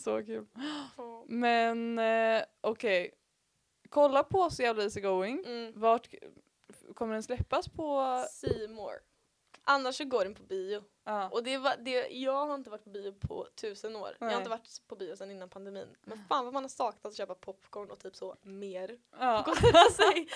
*laughs* Så kul. Men eh, okej. Kolla på Så jävla easy going. Mm. Vart kommer den släppas på? Seymour. Annars så går den på bio. Ja. Och det var, det, jag har inte varit på bio på tusen år. Jag Nej. har inte varit på bio sedan innan pandemin. Men fan vad man har saknat att köpa popcorn och typ så mer. Gå sätta *laughs* sig.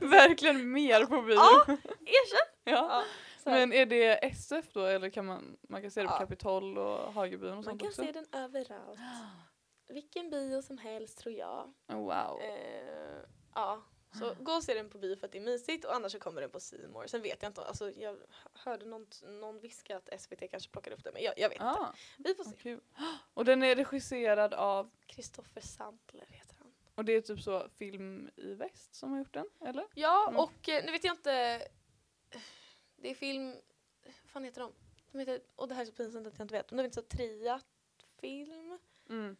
Verkligen mer på bio. Ja, *laughs* Erkänn! Ja. Här. Men är det SF då eller kan man, man kan se det på. Kapitol och Hagebyn och Man sånt kan också? se den överallt. *gasps* *gasps* Vilken bio som helst tror jag. Oh, wow. Eh, ja, så gå och se den på bio för att det är mysigt och annars så kommer den på More. Sen vet jag inte, alltså jag hörde någon, någon viska att SVT kanske plockar upp den men jag, jag vet inte. Ah, Vi får se. kul. *gasps* Och den är regisserad av, Kristoffer Sandler heter han. och det är typ så Film i Väst som har gjort den, eller? Ja, Mm. och eh, nu vet jag inte. *sighs* Det är film, vad fan heter de? de heter, och det här är så pinsamt att jag inte vet. De heter så Triat film. Mm.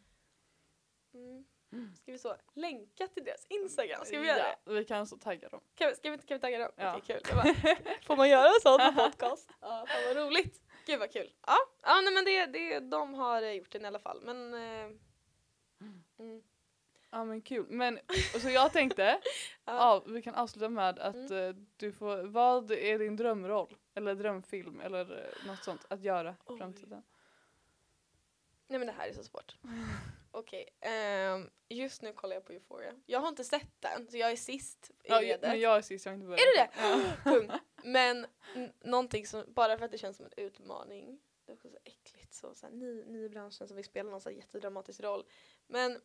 Mm. Mm. Ska vi så länka till deras Instagram? Ska vi göra det? Ja, vi kan så tagga dem. Kan vi, ska, vi, kan vi tagga dem? Ja. Okej, kul. Bara, *laughs* får man göra sånt på *laughs* podcast? Ja, fan vad roligt. Gud vad kul. Ja, ja nej, men det, det, de har eh, gjort den i alla fall. Men, eh, mm. Ja men kul. Men så jag tänkte, *laughs* ja. ja, vi kan avsluta med att Mm. eh, du får, vad är din drömroll? Eller drömfilm eller eh, något sånt att göra i framtiden? Nej men det här är så svårt. Okej, ehm, just nu kollar jag på Euphoria. Jag har inte sett den, så jag är sist i Ja, ledet. men jag är sist, jag har inte börjat. Är du det? *gasps* Men n- någonting som, bara för att det känns som en utmaning, det är också så äckligt, så, så här, ny, ny i branschen som vill spela någon så här jättedramatisk roll. Men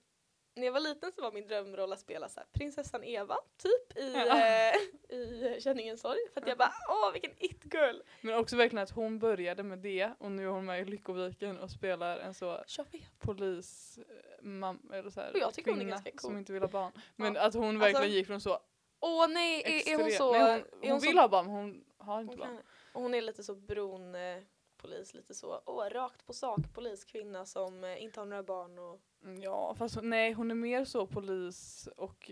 när jag var liten så var min drömroll att spela så här, prinsessan Eva, typ, i, Ja. eh, *laughs* i Känningens sorg. För att jag bara, åh vilken it-girl! Men också verkligen att hon började med det och nu är hon med i Lyckoviken och spelar en så polis eh, mam, eller så här, Och jag tycker hon är kvinna ganska cool. som inte vill ha barn. Men Ja. att hon verkligen Alltså, gick från så Åh nej, är, är hon så... Nej, hon, hon, hon vill så, ha barn men hon har inte hon, barn. kan, hon är lite så bron eh, polis, lite så, åh rakt på sak polis, kvinna som eh, inte har några barn och Mm, Ja fast nej hon är mer så polis och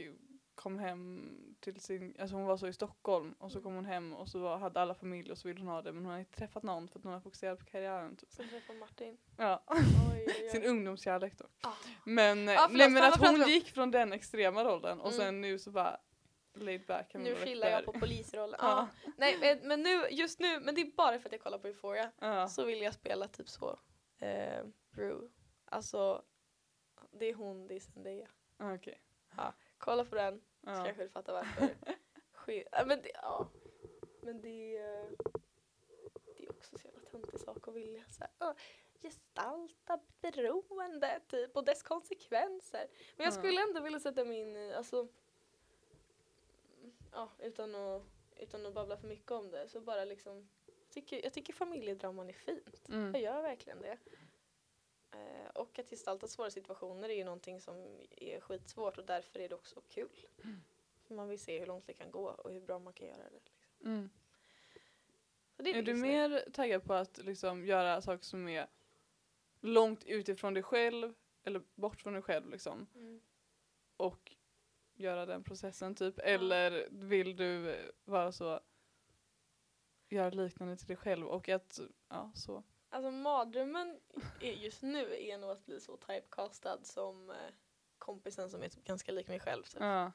kom hem till sin, alltså hon var så i Stockholm och så Mm. kom hon hem och så var, hade alla familj och så ville hon ha det men hon har inte träffat någon för att hon har fokuserat på karriären typ. sen träffar Martin. Ja, Oj, oj, *laughs* sin oj. ungdomskärlek då. Ah. Men, eh, Ja, förlåt, nej, men att hon gick från den extrema rollen och Mm. sen nu så bara laid back. Nu chillar jag på polisrollen. Ja. Ja. Nej men, nu, just nu, men det är bara för att jag kollar på Euphoria, Ja. så vill jag spela typ så, eh, Rue. Alltså, det är hon, det är Zendaya. Ah, Okej. Kolla på den, så Ja. kanske du fattar varför. *laughs* Sk- ja, men det, ja. Men det, eh, det är också så jävla töntig sak att vilja så här, "Åh, gestalta beroende typ och dess konsekvenser. Men jag Ja. skulle ändå vilja sätta min, eh, alltså, ja utan att, utan att babbla för mycket om det så bara liksom, jag tycker, jag tycker familjedraman är fint. Mm. Jag gör verkligen det. Eh, och att gestalta svåra situationer är ju någonting som är skitsvårt och därför är det också kul. För man vill se hur långt det kan gå och hur bra man kan göra det. Liksom. Mm. Så det Är du just det. mer taggad på att liksom göra saker som är långt utifrån dig själv eller bort från dig själv liksom Mm. och göra den processen typ eller vill du eh, vara så göra liknande till dig själv och att ja så Alltså mardrömmen just nu är nog att bli så typecastad som eh, kompisen som är typ ganska lik mig själv. Typ. ja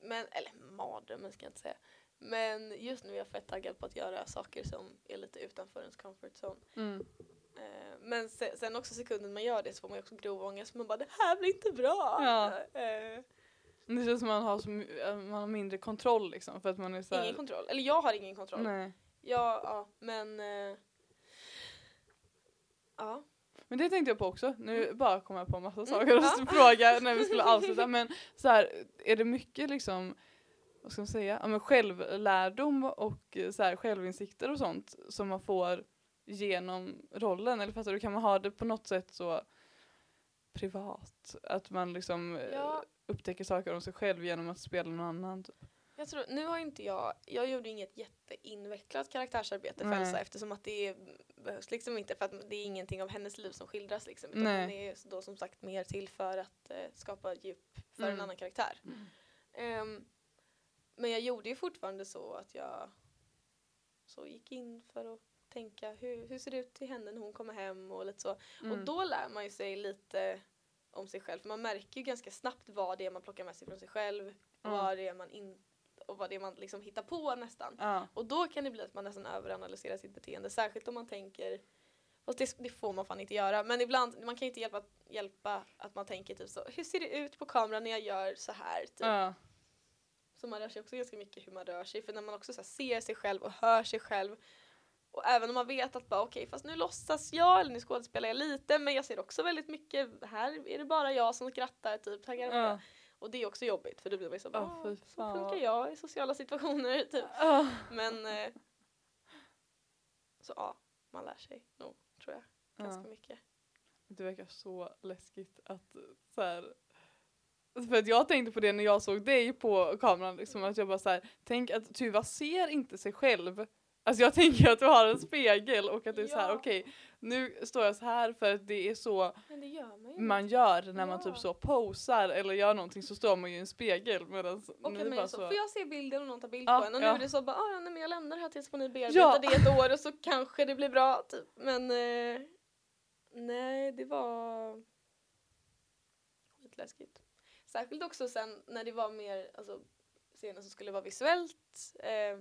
Men, eller mardrömmen ska jag inte säga. Men just nu är jag fett taggad på att göra saker som är lite utanför ens comfort zone. mm. Eh, men se, sen också sekunden man gör det så får man ju också grov ångest. Man bara det här blir inte bra. Ja. Eh, det känns som man har, så, äh, man har mindre kontroll liksom för att man är så här, ingen kontroll. Eller jag har ingen kontroll. nej Ja, ja men eh, ja. Men det tänkte jag på också. Nu Mm. bara kom jag på massa Mm, saker att ja. *laughs* fråga när vi skulle *laughs* avsluta. Men så här, är det mycket liksom, vad ska man säga, ja, men självlärdom och eh, så här, självinsikter och sånt som man får genom rollen? Eller fattar du, kan man ha det på något sätt så privat? Att man liksom eh, Ja. Upptäcker saker om sig själv genom att spela någon annan? Typ. Jag tror, nu har inte jag, jag gjorde inget jätteinvecklat karaktärsarbete för Nej. Elsa eftersom att det behövs liksom inte för att det är ingenting av hennes liv som skildras liksom. Utan Nej. hon är då som sagt mer till för att eh, skapa djup för Mm. en annan karaktär. Ehm, men jag gjorde ju fortfarande så att jag så gick in för att tänka hur, hur ser det ut till henne när hon kommer hem och lite så. Mm. Och då lär man ju sig lite om sig själv. För man märker ju ganska snabbt vad det är man plockar med sig från sig själv. Och Mm. vad det är man in, och vad det är man liksom hittar på nästan. Ja. Och då kan det bli att man nästan överanalyserar sitt beteende. Särskilt om man tänker Fast det, det får man fan inte göra. Men ibland, man kan inte hjälpa, hjälpa att man tänker typ så, hur ser det ut på kameran när jag gör så här? Typ. Ja. Så man rör sig också ganska mycket hur man rör sig. För när man också så ser sig själv och hör sig själv. Och även om man vet att bara okej, fast nu låtsas jag eller nu skådespelar jag lite men jag ser också väldigt mycket, här är det bara jag som skrattar typ. Ja. Och det är också jobbigt för då blir man ju så, Ja, "Ah, fy så funkar jag i sociala situationer *laughs* typ. Ja. Men eh, så ja, man lär sig nog tror jag ganska Ja. mycket. Det verkar så läskigt att så här, för att jag tänkte på det när jag såg dig på kameran, liksom, att jag bara så här, tänk att Tuva ser inte sig själv. Alltså jag tänker att du har en spegel och att det är så här, Ja. okej, nu står jag så här för att det är så Men det gör man ju. man gör när man Ja. typ så posar eller gör någonting så står man ju i en spegel medan och ni man bara så, så, får jag se bilden och någon tar bild Ja, på en? Och nu ja. är det så bara, ah, ja, nej, men jag lämnar det här tills ni bearbeta Ja. det ett år och så kanske det blir bra typ. Men eh, nej, det var skitläskigt. Särskilt också sen när det var mer, alltså scener som skulle vara visuellt eh,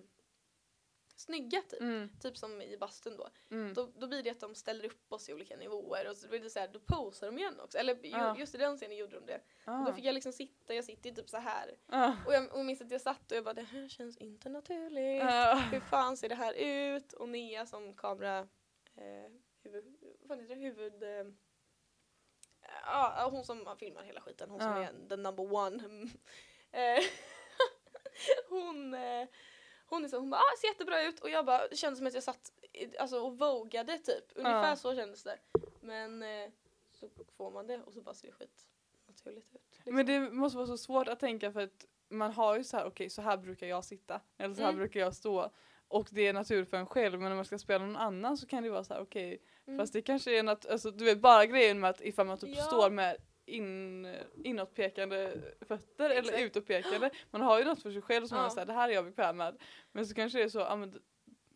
snygga typ. Mm. Typ som i bastun då. Mm. Då, då blir det att de ställer upp oss i olika nivåer och så blir det så här, då posar de igen också. Eller ju, just i den scenen gjorde de det. Ah. Och då fick jag liksom sitta, jag sitter ju typ så här. Ah. Och jag och minns att jag satt och jag bara det här känns inte naturligt. Ah. Hur fan ser det här ut? Och Nea som kamera, eh, huvud, vad heter det, huvud... Eh, ja, hon som filmar hela skiten, hon som Ja. är the number one. *laughs* Eh, *laughs* hon, eh, hon är så, hon bara ah, ser jättebra ut och jag bara det kändes som att jag satt alltså, och vågade typ. Ungefär Ja. så kändes det. Men eh, så får man det och så bara ser det skit naturligt ut. liksom. Men det måste vara så svårt att tänka för att man har ju så här, okej så här brukar jag sitta, eller så här Mm. brukar jag stå. Och det är naturligt för en själv, men när man ska spela någon annan så kan det vara så här, okej, Mm. fast det kanske är något, alltså du vet bara grejen med att ifall man typ Ja. står med in, inåtpekande fötter eller Exakt. utåtpekande, man har ju något för sig själv som man Ja. säger det här är jag bekväm med. Men så kanske det är så, ja, men,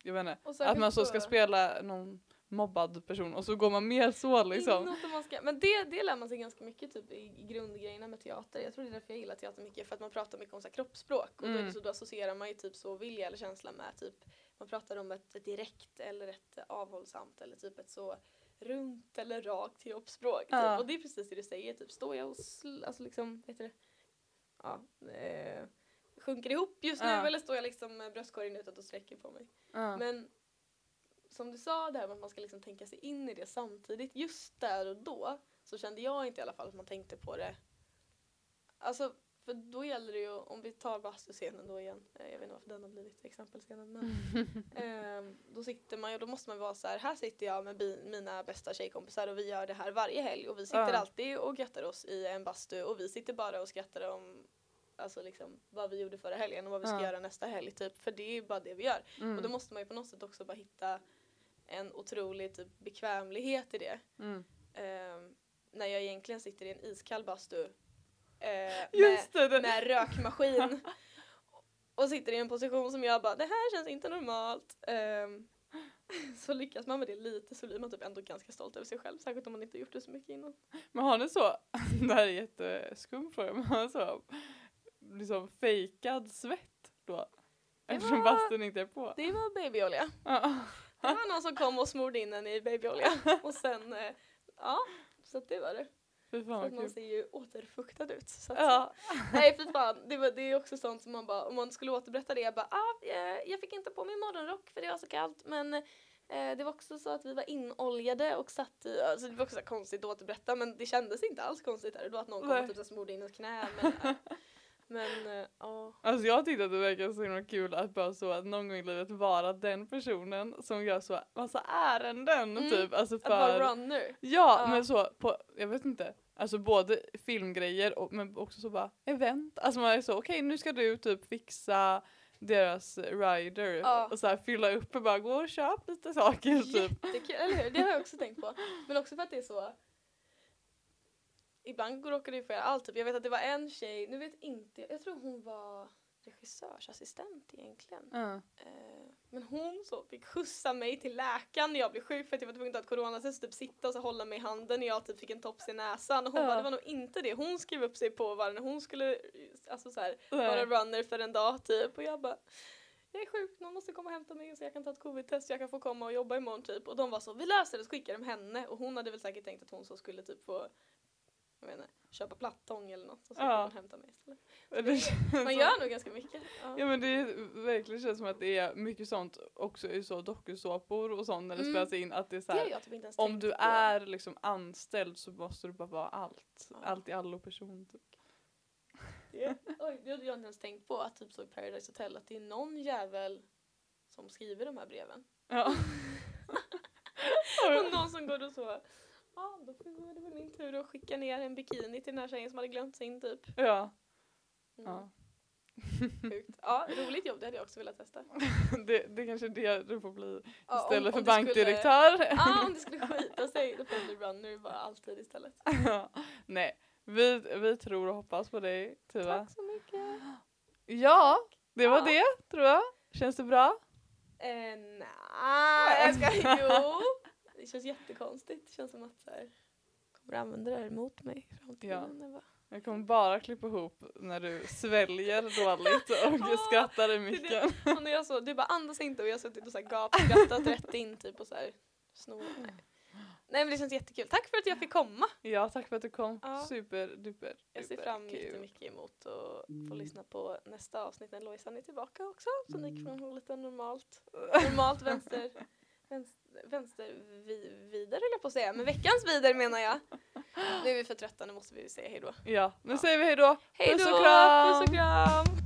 jag vet inte, att man så ska spela någon mobbad person och så går man mer så liksom. Man ska, men det, det lär man sig ganska mycket typ, i, grundgrejerna med teater. Jag tror det är därför jag gillar teater mycket, för att man pratar mycket om så här, kroppsspråk. Och då, Mm. det så, då associerar man ju typ så vilja eller känsla med typ, man pratar om ett, ett direkt eller ett avhållsamt eller typ ett så runt eller rakt kroppsspråk. Typ. Ja. Och det är precis det du säger, typ står jag och sl- alltså liksom, heter det? Ja, eh, sjunker ihop just nu Ja. eller står jag liksom med bröstkorgen utåt och sträcker på mig. Ja. Men som du sa, det här med att man ska liksom tänka sig in i det samtidigt. Just där och då så kände jag inte i alla fall att man tänkte på det. Alltså, för då gäller det ju, om vi tar bastuscenen då igen, eh, jag vet inte varför den har blivit exempelscenen, men *laughs* ehm, då sitter man ju, då måste man vara så här, här sitter jag med bi- mina bästa tjejkompisar och vi gör det här varje helg och vi sitter Ja. alltid och göttar oss i en bastu och vi sitter bara och skrattar om Alltså liksom vad vi gjorde förra helgen och vad vi ska Ja. göra nästa helg typ. För det är ju bara det vi gör. Mm. Och då måste man ju på något sätt också bara hitta en otrolig typ bekvämlighet i det. Mm. Ehm, när jag egentligen sitter i en iskall bastu eh, med, Just det! det. med rökmaskin och sitter i en position som jag bara, det här känns inte normalt. Ehm, så lyckas man med det lite så blir man typ ändå ganska stolt över sig själv, särskilt om man inte gjort det så mycket innan. Men har ni så, *laughs* det här är jätteskum fråga, men har ni så liksom fejkad svett då? Eftersom var- bastun inte är på? Det var babyolja. Ja. Det var någon som kom och smorde in en i babyolja *laughs* och sen, eh, ja, så det var det. Fy fan att man ser ju återfuktad ut. Så Ja. Nej fy fan, det, var, det är också sånt som man bara, om man skulle återberätta det, jag bara ah, jag, jag fick inte på mig morgonrock för det var så kallt men eh, det var också så att vi var inoljade och satt i, alltså det var också så konstigt att återberätta men det kändes inte alls konstigt. Det var att någon kom och typ smorde in ett knä men eh, men eh, ja. Alltså jag tyckte att det verkade så himla kul att bara så att någon gång i livet vara den personen som gör så massa ärenden Mm. typ. Alltså Att vara för, runner. ja, Ja. men så på, jag vet inte. Alltså både filmgrejer och, men också så bara event. Alltså man är så okej nu ska du typ fixa deras rider Ja. och så här fylla upp och bara gå och köp lite saker typ. Jättekul, eller hur? Det har jag också tänkt på. Men också för att det är så Ibland råkar det ju få göra allt. Typ. Jag vet att det var en tjej, nu vet inte, jag tror hon var regissörsassistent egentligen. Ja. Eh, men hon så fick skjutsa mig till läkaren när jag blev sjuk för att jag var tvungen att ta ett coronatest typ sitta och så hålla mig i handen när jag typ fick en tops i näsan. Och hon Ja. bara, det var nog inte det. Hon skrev upp sig på var när hon skulle alltså så här, Nej. vara runner för en dag typ. Och jag bara, jag är sjuk, någon måste komma och hämta mig så jag kan ta ett covid-test, jag kan få komma och jobba imorgon typ. Och de var så, vi löser det, så skickade de henne. Och hon hade väl säkert tänkt att hon så skulle typ få jag vet inte, köpa plattång eller något och så Ja. ja. hon hämta mig istället. Det Man gör nog ganska mycket. Ja. Ja men det är, verkligen känns som att det är mycket sånt också i så dokusåpor och sånt när det Mm. spelas in att det är så det har här, jag typ om du på. är liksom anställd så måste du bara vara allt. Ja. Allt i allo person typ. Det, oj, det hade jag inte ens tänkt på att typ så i Paradise Hotel att det är någon jävel som skriver de här breven. Ja. *laughs* Och någon som går och så, ja då var det väl min tur att skicka ner en bikini till den här tjejen som hade glömt sin typ. ja. Mm. ja. Sjukt. Ja, roligt jobb, det hade jag också velat testa. *laughs* Det, det kanske är det du får bli Ja, istället för det skulle- bankdirektör. Ja, om det skulle *laughs* skita sig då får jag bli runner bara alltid istället. *laughs* Ja. Nej, vi, vi tror och hoppas på dig Tuva. Tack så mycket. Ja, det var Ja. det tror jag. Känns det bra? Eh, nej, jag ska, jo. Det känns jättekonstigt. Det känns som att så här, kommer använda det här emot mig i framtiden. Ebba. Jag kommer bara klippa ihop när du sväljer dåligt och *laughs* Ja, skrattar i det micken. Och när jag så, du bara andas inte och jag har suttit och så här gapskrattat rätt in typ och så här snor. Nej. Nej men det känns jättekul. Tack för att jag fick komma. Ja, tack för att du kom. Ja. Super duper Jag ser fram kul. jättemycket emot att få lyssna på nästa avsnitt när Lojsan är tillbaka också. Så ni kan ha lite normalt, normalt vänster, vänster, vänster vi, vidare höll jag på att säga. Men veckans vidare menar jag. Nu är vi för trötta, nu måste vi säga hejdå. Ja, nu säger vi hejdå. Hejdå! Puss och kram! Puss och kram!